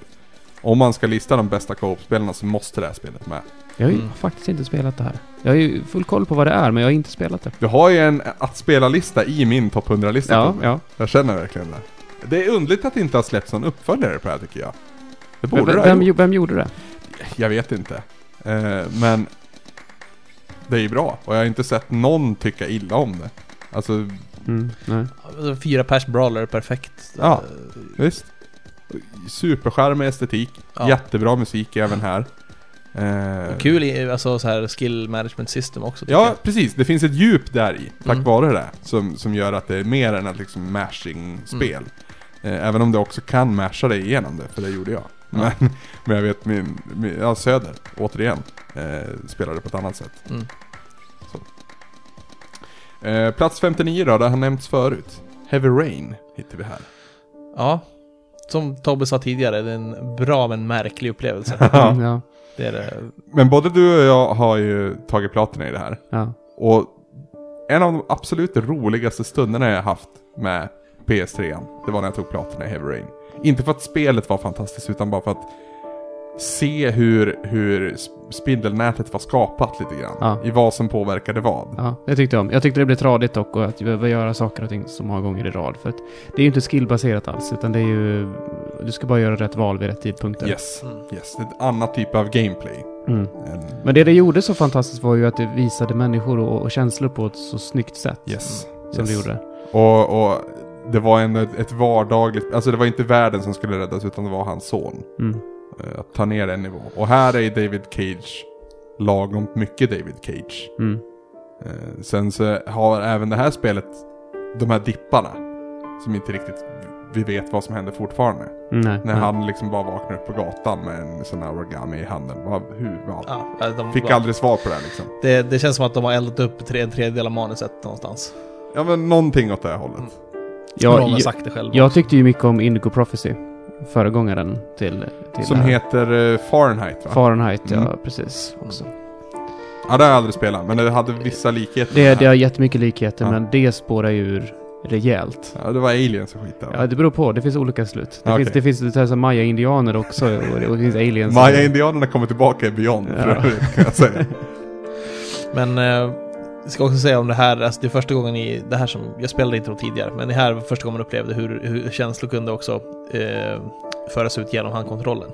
Om man ska lista de bästa co-op-spelarna så måste det här spelet med. Jag har ju Mm. faktiskt inte spelat det här. Jag har ju full koll på vad det är, men jag har inte spelat det. Du har ju en att spela-lista i min topp 100-lista Ja, Tobbe. ja. Jag känner verkligen det. Det är underligt att det inte har släppts någon uppföljare på det här tycker jag. Det Vem, borde det ha vem, gjort. vem gjorde det? Jag vet inte. Eh, men det är ju bra. Och jag har inte sett någon tycka illa om det. Alltså, Mm, nej. Fyra pers brawler, perfekt. Ja. Eh, visst. Superskärmig estetik. Ja. Jättebra musik även här. Eh, Kul i, alltså så här skill management system också Ja, jag. precis. Det finns ett djup där i, tack Mm. vare det. Som, som gör att det är mer än ett liksom mashing-spel. Eh, även om det också kan masha dig igenom det, för det gjorde jag. Ja. Men, men jag vet min, min ja, Söder, återigen, eh, spelade på ett annat sätt. Mm. Eh, plats 59 då, det har nämnts förut. Heavy Rain hittar vi här. Ja. Som Tobbe sa tidigare, det är en bra men märklig upplevelse. Ja. Mm, ja. Det är det. Men både du och jag har ju tagit platina i det här. ja. Och en av de absolut roligaste stunderna jag haft med PS3 Det var när jag tog platina i Heavy Rain. Inte för att spelet var fantastiskt utan bara för att se hur, hur sp- spindelnätet var skapat lite grann. Ja. I vad som påverkade vad. Ja, det tyckte jag om. Jag tyckte det blev tradigt dock och att behöva göra saker och ting så många gånger i rad. För att det är ju inte skillbaserat alls, utan det är ju... Du ska bara göra rätt val vid rätt tidpunkter. Yes, Mm. yes. Det är ett annat typ av gameplay. Mm. än- Men det det gjorde så fantastiskt var ju att det visade människor och, och känslor på ett så snyggt sätt. Yes. Som yes. det gjorde. Och, och det var ändå ett, ett vardagligt, alltså det var inte världen som skulle räddas utan det var hans son. Mm. Eh, Att ta ner en nivå. Och här är David Cage lagom mycket David Cage. Mm. Eh, Sen så har även det här spelet de här dipparna. Som inte riktigt vi vet vad som händer fortfarande. Mm, Nej. När nej. han liksom bara vaknar upp på gatan med en sån här origami i handen. Vad, hur, vad? Ja, de, Fick aldrig svar på det här liksom. det, det känns som att de har eldat upp tre, en tredjedel av manuset någonstans. Ja men någonting åt det här hållet. Mm. Jag, sagt det själva. jag tyckte ju mycket om Indigo Prophecy. Föregångaren till... till Som här. heter eh, Fahrenheit va? Fahrenheit, ja Mm. precis. Också. ja det har jag aldrig spelat men det hade vissa likheter Det, det här. har jättemycket likheter, Ja. men det spårar ju ur rejält. Ja det var aliens och skit där. Ja, det beror på. Det finns olika slut. Det Okej. finns, det finns det finns maya-indianer också och det, och det finns aliens. Maya-indianerna kommer tillbaka i Beyond för Ja. kan jag säga. Men eh, jag ska också säga om det här, alltså det är första gången i det här som, jag spelade inte tidigare, men det här var första gången man upplevde hur, hur känslor kunde också eh, föras ut genom handkontrollen.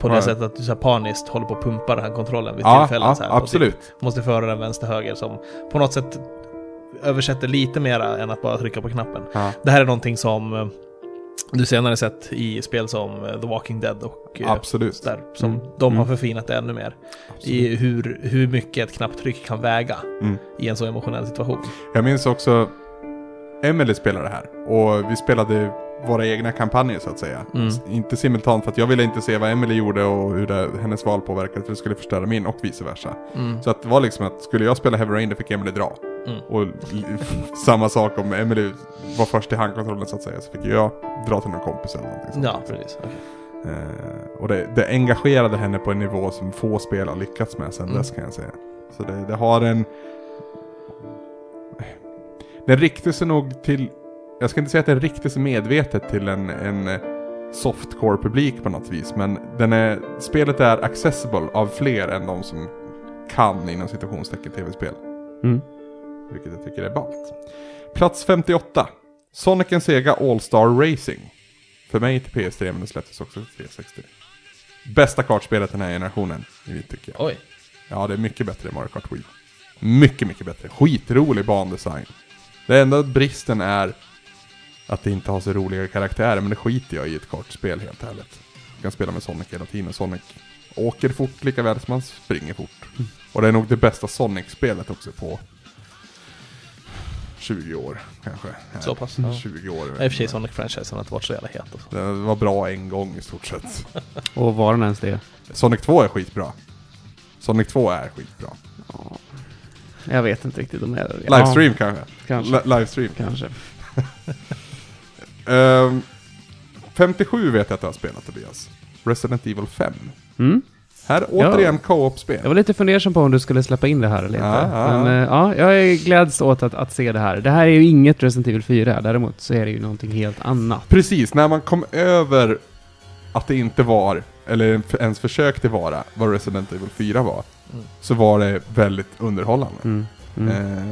På det Ja. sättet att du så här paniskt håller på att pumpa handkontrollen vid Ja, tillfällen. ja så här, absolut. typ måste föra den vänster-höger som på något sätt översätter lite mera än att bara trycka på knappen. Ja. Det här är någonting som eh, du senare sett i spel som eh, The Walking Dead och eh, Absolut. där, som Mm. de har Mm. förfinat det ännu mer. absolut. I hur, hur mycket ett knapptryck kan väga Mm. i en så emotionell situation. Jag minns också Emily spelade det här och vi spelade våra egna kampanjer så att säga. Mm. Inte simultant för att jag ville inte se vad Emily gjorde och hur det, hennes val påverkade för det skulle förstöra min och vice versa. Mm. Så att det var liksom att skulle jag spela Heavy Rain då fick Emily dra. Mm. Och samma sak om Emily var först i handkontrollen så att säga så fick jag dra till någon kompis eller någonting sånt. Ja, precis. Okej. Eh, och det, det engagerade henne på en nivå som få spel har lyckats med sen Mm. dess kan jag säga. Så det, det har en... Den riktar sig nog till... Jag ska inte säga att den riktar sig medvetet till en, en eh, softcore-publik på något vis. Men den är, spelet är accessible av fler än de som kan inom citationstecken tv-spel. Mm. Vilket jag tycker är ballt. Plats 58. Sonic and Sega All-Star Racing. För mig till PS3 men det släpptes också till 360. Bästa kartspelet den här generationen, i mitt tycke. Oj. Ja, det är mycket bättre än Mario Kart Wii. Mycket, mycket bättre. Skitrolig bandesign. Det enda bristen är att det inte har så roliga karaktärer, men det skiter jag i ett kartspel helt ärligt. Jag kan spela med Sonic hela tiden. Sonic åker fort lika väl som han springer fort. Och det är nog det bästa Sonic-spelet också på 20 år kanske. Så pass, ja. 20 år. I och för sig Sonic-franchisen har inte varit så jävla het. Alltså. Det var bra en gång i stort sett. Och var den ens det? Sonic 2 är skitbra. Sonic 2 är skitbra. Ja. Jag vet inte riktigt om jag... Livestream kanske? Ja, kanske. Li- livestream. kanske. Ehm, 57 vet jag att du har spelat Tobias. Resident Evil 5. Mm. Här återigen co-op-spel. Jag var lite fundersam på om du skulle släppa in det här eller inte. Ja, ja, ja. Men eh, ja, jag är gläds åt att, att se det här. Det här är ju inget Resident Evil 4, däremot så är det ju någonting helt annat. Precis, när man kom över att det inte var, eller ens försökte vara, vad Resident Evil 4 var. Mm. Så var det väldigt underhållande. Mm. Mm. Eh,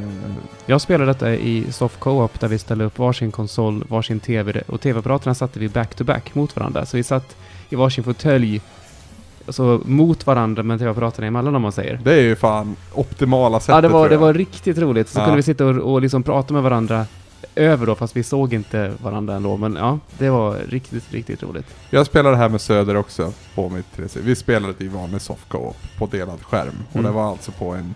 Jag spelade detta i soft co-op där vi ställde upp varsin konsol, varsin TV och TV-apparaterna satte vi back-to-back mot varandra. Så vi satt i varsin fåtölj, alltså mot varandra med TV-apparaterna emellan om man säger. det är ju fan optimala sättet Ja, det var, det var riktigt roligt. Så Ja. kunde vi sitta och, och liksom prata med varandra över då, fast vi såg inte varandra ändå. Men ja, det var riktigt, riktigt roligt. Jag spelade här med Söder också på mitt 3C. Vi spelade i vanlig soft co-op på delad skärm. Och Mm. det var alltså på en,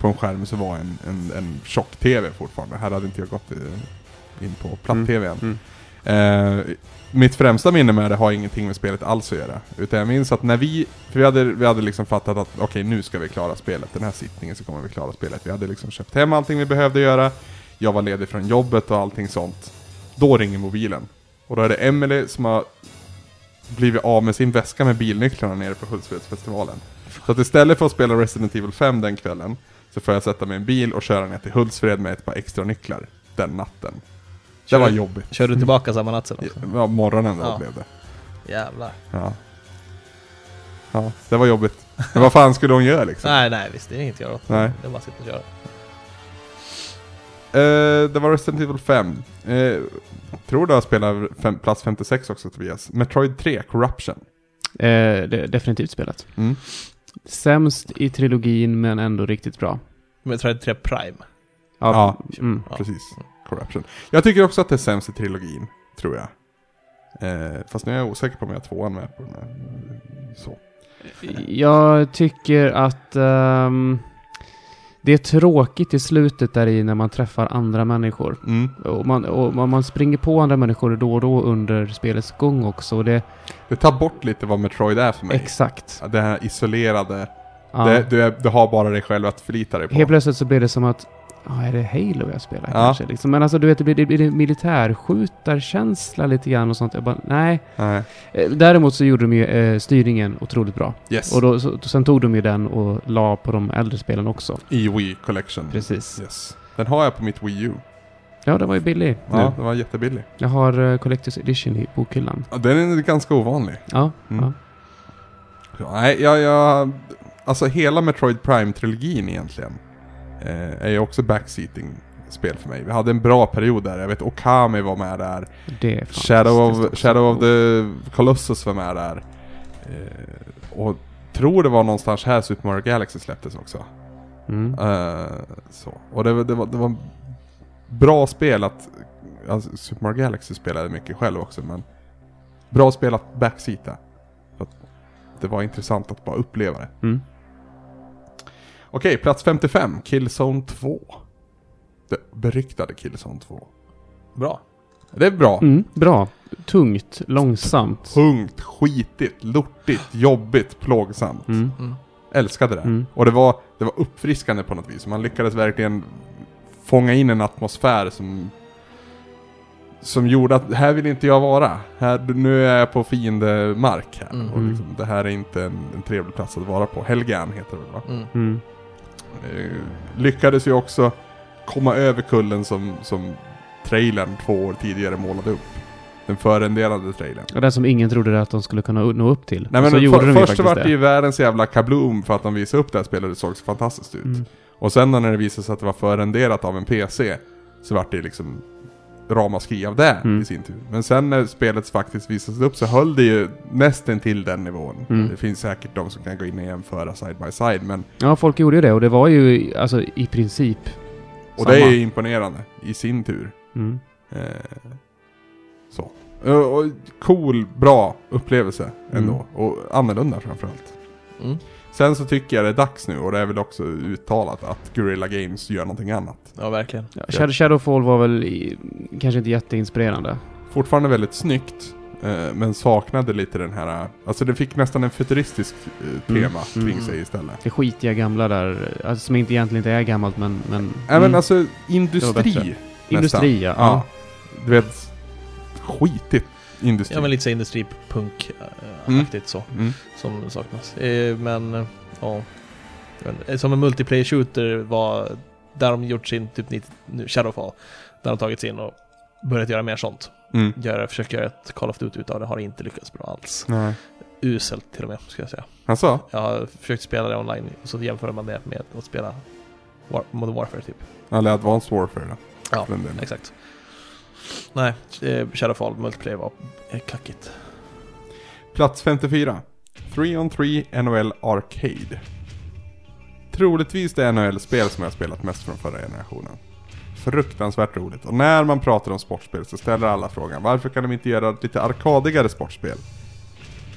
på en skärm så var en, en, en tjock-tv fortfarande. Här hade inte jag gått eh, in på platt-tv än. Mm. Eh, mitt främsta minne med det har ingenting med spelet alls att göra. Utan jag minns att när vi, för vi hade, vi hade liksom fattat att okej nu ska vi klara spelet, den här sittningen så kommer vi klara spelet. Vi hade liksom köpt hem allting vi behövde göra, jag var ledig från jobbet och allting sånt. Då ringer mobilen. Och då är det Emily som har blivit av med sin väska med bilnycklarna nere på Hultsfredsfestivalen. Så att istället för att spela Resident Evil 5 den kvällen, så får jag sätta mig i en bil och köra ner till Hultsfred med ett par extra nycklar den natten. Det var Kör- jobbigt. Körde du tillbaka samma natt sen också? Ja, morgonen då Ja. blev det. Jävlar. Ja. Ja, det var jobbigt. Men vad fan skulle hon göra liksom? Nej, nej visst. Det är inget att göra åt. Nej. Det är bara att sitta och köra. Eh, det var Resident Evil 5. Eh, tror du har spelat fem, plats 56 också Tobias. Metroid 3, Corruption. Eh, det, definitivt spelat. Mm. Sämst i trilogin, men ändå riktigt bra. Men jag tror det är 3 Prime. Ja. Mm. Ja. Precis. Corruption. Jag tycker också att det är sämst i trilogin, tror jag. Eh, fast nu är jag osäker på om jag har tvåan med på den här. Så. Jag tycker att ehm, det är tråkigt i slutet där i när man träffar andra människor. Mm. Och man, och man, springer på andra människor då och då under spelets gång också. Det, Det tar bort lite vad Metroid är för mig. exakt. Det här isolerade. Ja. Det, du, är, du har bara dig själv att förlita dig på. Helt plötsligt så blir det som att, ja, är det Halo jag spelar Ja. kanske? Liksom. Men alltså du vet, det blir, det blir militärskjutarkänsla lite grann och sånt. Jag bara, nej. Nej. Eh, Däremot så gjorde de ju eh, styrningen otroligt bra. Yes. Och då, så, sen tog de ju den och la på de äldre spelen också. I Wii Collection. Precis. Yes. Den har jag på mitt Wii U. Ja, den var ju billig Ja, nu. den var jättebillig. Jag har uh, Collector's Edition i bokhyllan. Ja, Den är ganska ovanlig. Ja, Mm. ja. Ja, nej, jag, jag, alltså hela Metroid Prime-trilogin egentligen eh, är ju också backseating-spel för mig. Vi hade en bra period där. Jag vet Okami var med där. Shadow of. Shadow of the Colossus var med där. Eh, och tror det var någonstans här Super Mario Galaxy släpptes också. Mm. Eh, så. Och det, var- det, var, det var bra spel att... Alltså, Super Mario Galaxy spelade mycket själv också men... Bra spel att backseata. För att det var intressant att bara uppleva det. Mm. Okej, plats 55. Killzone 2. Det beryktade Killzone 2. Bra. Det är bra. Mm. Bra. Tungt. Långsamt. Tungt, skitigt, lortigt, jobbigt, plågsamt. Mm. Mm. Älskade det. Mm. Och det var, det var uppfriskande på något vis. Man lyckades verkligen fånga in en atmosfär som som gjorde att här vill inte jag vara. Här, nu är jag på fiendemark här. Mm. Och liksom, det här är inte en, en trevlig plats att vara på. Helgan heter det väl va? Mm. Eh, lyckades ju också komma över kullen som, som trailern två år tidigare målade upp. Den förrenderade trailern. Och det som ingen trodde att de skulle kunna nå upp till. Nej men så för, gjorde de ju först var det. ju världens jävla kabloom för att de visade upp det här spelet och det såg så fantastiskt ut. Mm. Och sen när det visade sig att det var förrenderat av en PC så vart det liksom ramaskri av det Mm. i sin tur. Men sen när spelet faktiskt visades upp så höll det ju nästan till den nivån. Mm. Det finns säkert de som kan gå in och jämföra side by side men Ja, folk gjorde ju det och det var ju alltså i princip Och samma. det är ju imponerande i sin tur. Mm. Eh, så. Och, och cool, bra upplevelse ändå. Och annorlunda framförallt. Mm. Sen så tycker jag det är dags nu och det är väl också uttalat att Guerrilla Games gör någonting annat. Ja, verkligen. Ja, Shadow, Shadowfall var väl i, kanske inte jätteinspirerande. Fortfarande väldigt snyggt. Eh, men saknade lite den här, alltså det fick nästan en futuristisk eh, Mm. tema kring Mm. sig istället. Det skitiga gamla där, alltså, som inte egentligen inte är gammalt men... men Även mm. alltså industri. Industri, ja. ja. Du vet, skitigt industri. Ja, men lite så industripunk-aktigt Mm. så. Mm. Som saknas. Eh, men, eh, ja. Inte. Som en multiplayer shooter var där de gjort sin, typ Shadowfall. Där de tagits in och börjat göra mer sånt. Mm. Göra, försöka göra ett Call of Duty utav det har inte lyckats bra alls. Nej. Uselt till och med, ska jag säga. Sa? Jag har försökt spela det online och så jämför man det med att spela War, Modern Warfare typ. Eller Advanced Warfare då. Ja, exakt. Nej, eh, Shadowfall multiplayer var eh, kackigt. Plats 54. 3 on 3 NHL Arcade. Troligtvis det NHL-spel som jag spelat mest från förra generationen. Fruktansvärt roligt. Och när man pratar om sportspel så ställer alla frågan varför kan de inte göra lite arkadigare sportspel?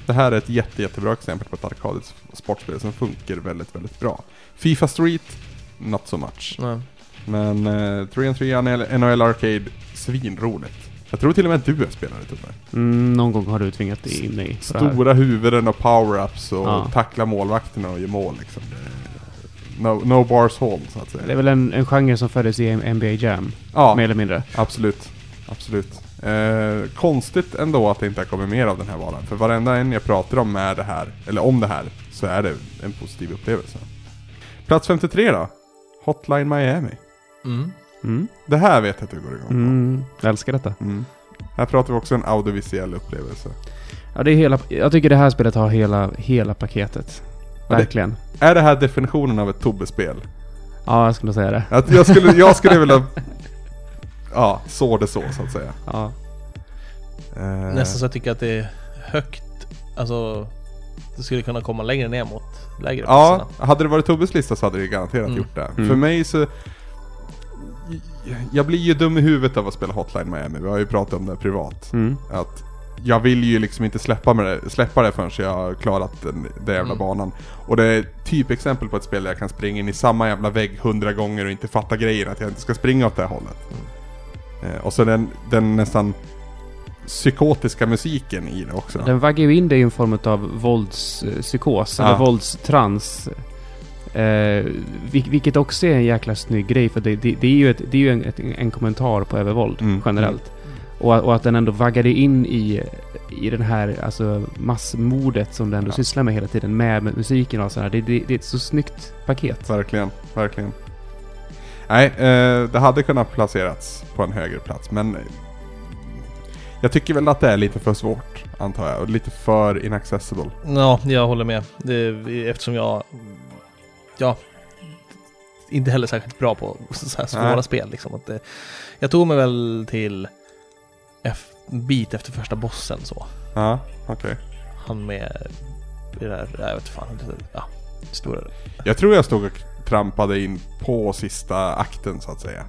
Det här är ett jätte, jättebra exempel på ett arkadigt sportspel som funkar väldigt, väldigt bra. Fifa Street, not so much. Nej. Men eh, 3 on 3 NHL Arcade, svinroligt. Jag tror till och med att du har spelat det Tobbe. Mm, någon gång har du tvingat dig in i det här. Stora huvuden och power-ups och Ja. tackla målvakterna och ge mål liksom. No, no bars hold så att säga. Det är väl en, en genre som föddes i NBA Jam, Ja, mer eller mindre. absolut. Absolut. Eh, konstigt ändå att det inte har kommit mer av den här varan. För varenda en jag pratar om med det här, eller om det här, så är det en positiv upplevelse. Plats 53 då? Hotline Miami. Mm. Mm. Det här vet jag att du går igång på. Mm. Jag älskar detta. Mm. Här pratar vi också en audiovisuell upplevelse. Ja, det är hela, jag tycker det här spelet har hela, hela paketet. Ja, det- Verkligen. Är det här definitionen av ett Tobbe-spel? Ja, jag skulle säga det. Att jag skulle, jag skulle vilja... Ja, så det så så att säga. Ja. Eh, Nästan så jag tycker att det är högt. Alltså, det skulle kunna komma längre ner mot lägre Ja, platserna. hade det varit Tobbes lista så hade det garanterat Mm. gjort det. Mm. För mig så... Jag blir ju dum i huvudet av att spela Hotline Miami, vi har ju pratat om det privat. Mm. Att jag vill ju liksom inte släppa, med det, släppa det förrän jag har klarat den, den jävla Mm. banan. Och det är typexempel på ett spel där jag kan springa in i samma jävla vägg hundra gånger och inte fatta grejen att jag inte ska springa åt det här hållet. Mm. Eh, och så den, den nästan psykotiska musiken i det också. Den vaggar ju in dig i en form av våldspsykos, eller Ja. våldstrans. Eh, vil- vilket också är en jäkla snygg grej, för det, det, det är ju, ett, det är ju en, ett, en kommentar på övervåld Mm, generellt. Och, och att den ändå vaggar dig in i, i den här alltså, massmordet som den ändå Ja. sysslar med hela tiden, med, med musiken och sådär. Det, det, det är ett så snyggt paket. Verkligen, verkligen. Nej, eh, det hade kunnat placerats på en högre plats, men... eh, Jag tycker väl att det är lite för svårt, antar jag. Och lite för inaccessible. Ja, jag håller med. Det, eftersom jag... Ja. Inte heller särskilt bra på så här svåra Nej. spel liksom. Att det, jag tog mig väl till en bit efter första bossen så. Ja, okej. Han med det där, jag vet fan. Ja, stora. Jag tror jag stod och trampade in på sista akten, så att säga.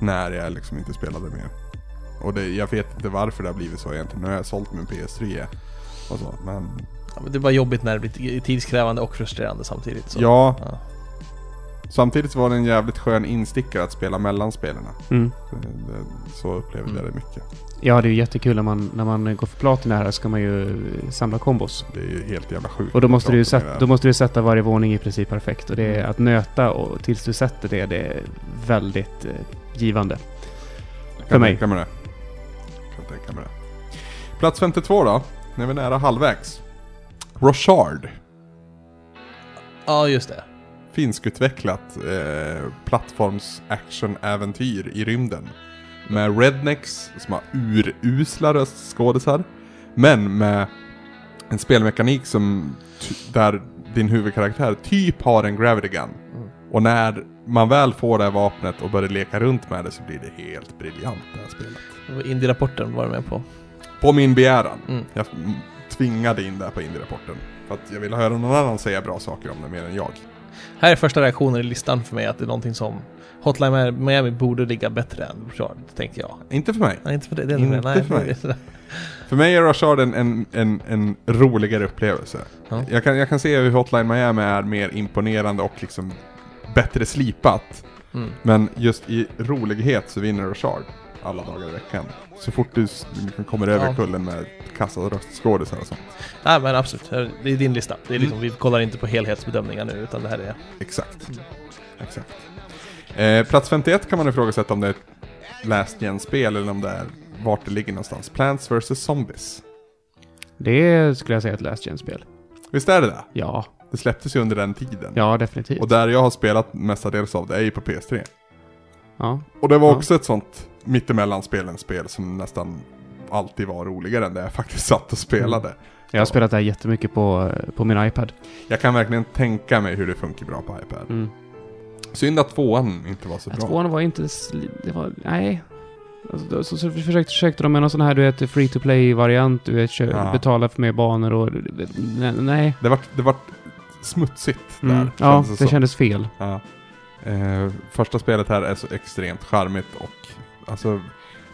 När jag liksom inte spelade mer. Och det, jag vet inte varför det har blivit så egentligen. Nu har jag sålt min PS3 och så, men... Ja, men det är bara jobbigt när det blir tidskrävande och frustrerande samtidigt. Så. Ja, Ja. samtidigt var det en jävligt skön instickare att spela mellan spelarna. Mm. Det, så upplevde jag det mycket. Ja, det är ju jättekul när man, när man går för platina här ska man ju samla kombos. Det är ju helt jävla sjukt. Och då måste, du sätta, då måste du sätta varje våning i princip perfekt. Och det Mm. är att nöta och tills du sätter det, det är väldigt eh, givande. Jag för kan mig. Tänka mig det. Jag Kan tänka mig det. Plats 52 då. Nu är vi nära halvvägs. Rochard. ja, just det. Finskutvecklat eh, plattforms action-äventyr i rymden. Med rednecks som har urusla röstskådisar. Men med en spelmekanik som där din huvudkaraktär typ har en gravity gun. Mm. Och när man väl får det här vapnet och börjar leka runt med det så blir det helt briljant det här spelet. Indie-rapporten var du med på. På min begäran. Mm. Jag tvingade in det här på Indie-rapporten. För att jag ville höra någon annan säga bra saker om det mer än jag. Här är första reaktionen i listan för mig att det är någonting som Hotline Miami borde ligga bättre än Richard, tänkte jag. Inte för mig. Nej, inte för det. det är Inte inte Nej, för mig. det- För mig är Rashard en, en, en, en roligare upplevelse. Ja. Jag, kan, jag kan se hur Hotline Miami är mer imponerande och liksom bättre slipat. Mm. Men just i rolighet så vinner Rashard alla dagar i veckan. Så fort du kommer över Ja. kullen med kassa röstskådisar och sånt. Nej, men absolut. Det är din lista. Det är liksom, Mm. Vi kollar inte på helhetsbedömningar nu, utan det här är... Exakt. Mm. Exakt. Eh, plats 51 kan man ifrågasätta om det är ett Last Gen-spel eller om det är vart det ligger någonstans. Plants vs Zombies. Det skulle jag säga är ett Last Gen-spel. Visst är det det? Ja, Det släpptes ju under den tiden. ja definitivt. Och där jag har spelat mestadels av det är ju på PS3. ja. Och det var Ja. också ett sånt mittemellan spelens spel som nästan alltid var roligare än det jag faktiskt satt och spelade. Jag har spelat det här jättemycket på, på min iPad. Jag kan verkligen tänka mig hur det funkar bra på iPad. Mm. Synd att tvåan inte var så Ja, bra. Tvåan var inte... Det var... Nej. Alltså, så, så försökte, försökte de med någon sån här, du vet, free to play-variant. Du vet, Ja. betala för mer banor och... Nej. Det vart, det vart smutsigt där. Mm. Ja, det som. kändes fel. Ja. Eh, första spelet här är så extremt charmigt och alltså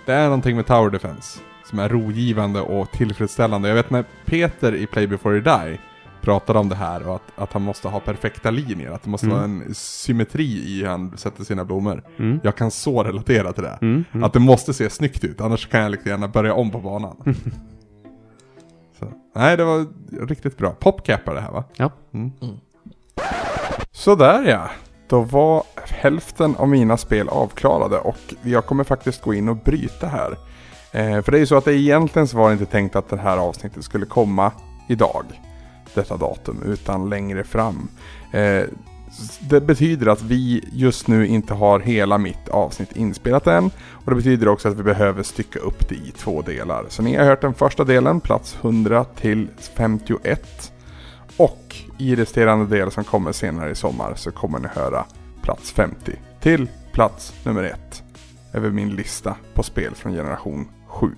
det är någonting med Tower Defense som är rogivande och tillfredsställande. Jag vet när Peter i Play Before You Die pratade om det här och att, att han måste ha perfekta linjer, att det måste Mm. vara en symmetri i hur han sätter sina blommor. Mm. Jag kan så relatera till det. Mm. Mm. Att det måste se snyggt ut, annars kan jag lika gärna börja om på banan. så. Nej, det var riktigt bra. Popcapar det här va? Ja. Mm. Mm. Sådär ja. Då var hälften av mina spel avklarade och jag kommer faktiskt gå in och bryta här. Eh, för det är ju så att det egentligen så var det inte tänkt att det här avsnittet skulle komma idag. Detta datum, utan längre fram. Eh, det betyder att vi just nu inte har hela mitt avsnitt inspelat än. Och det betyder också att vi behöver stycka upp det i två delar. Så ni har hört den första delen, plats 100 till 51. Och i resterande del som kommer senare i sommar så kommer ni höra plats 50 till plats nummer 1 över min lista på spel från generation 7.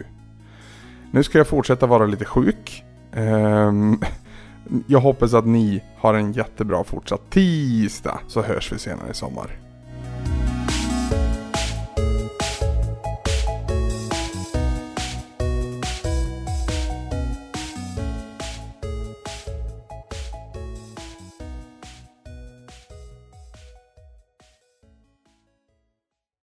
Nu ska jag fortsätta vara lite sjuk. Ehm, jag hoppas att ni har en jättebra fortsatt tisdag så hörs vi senare i sommar.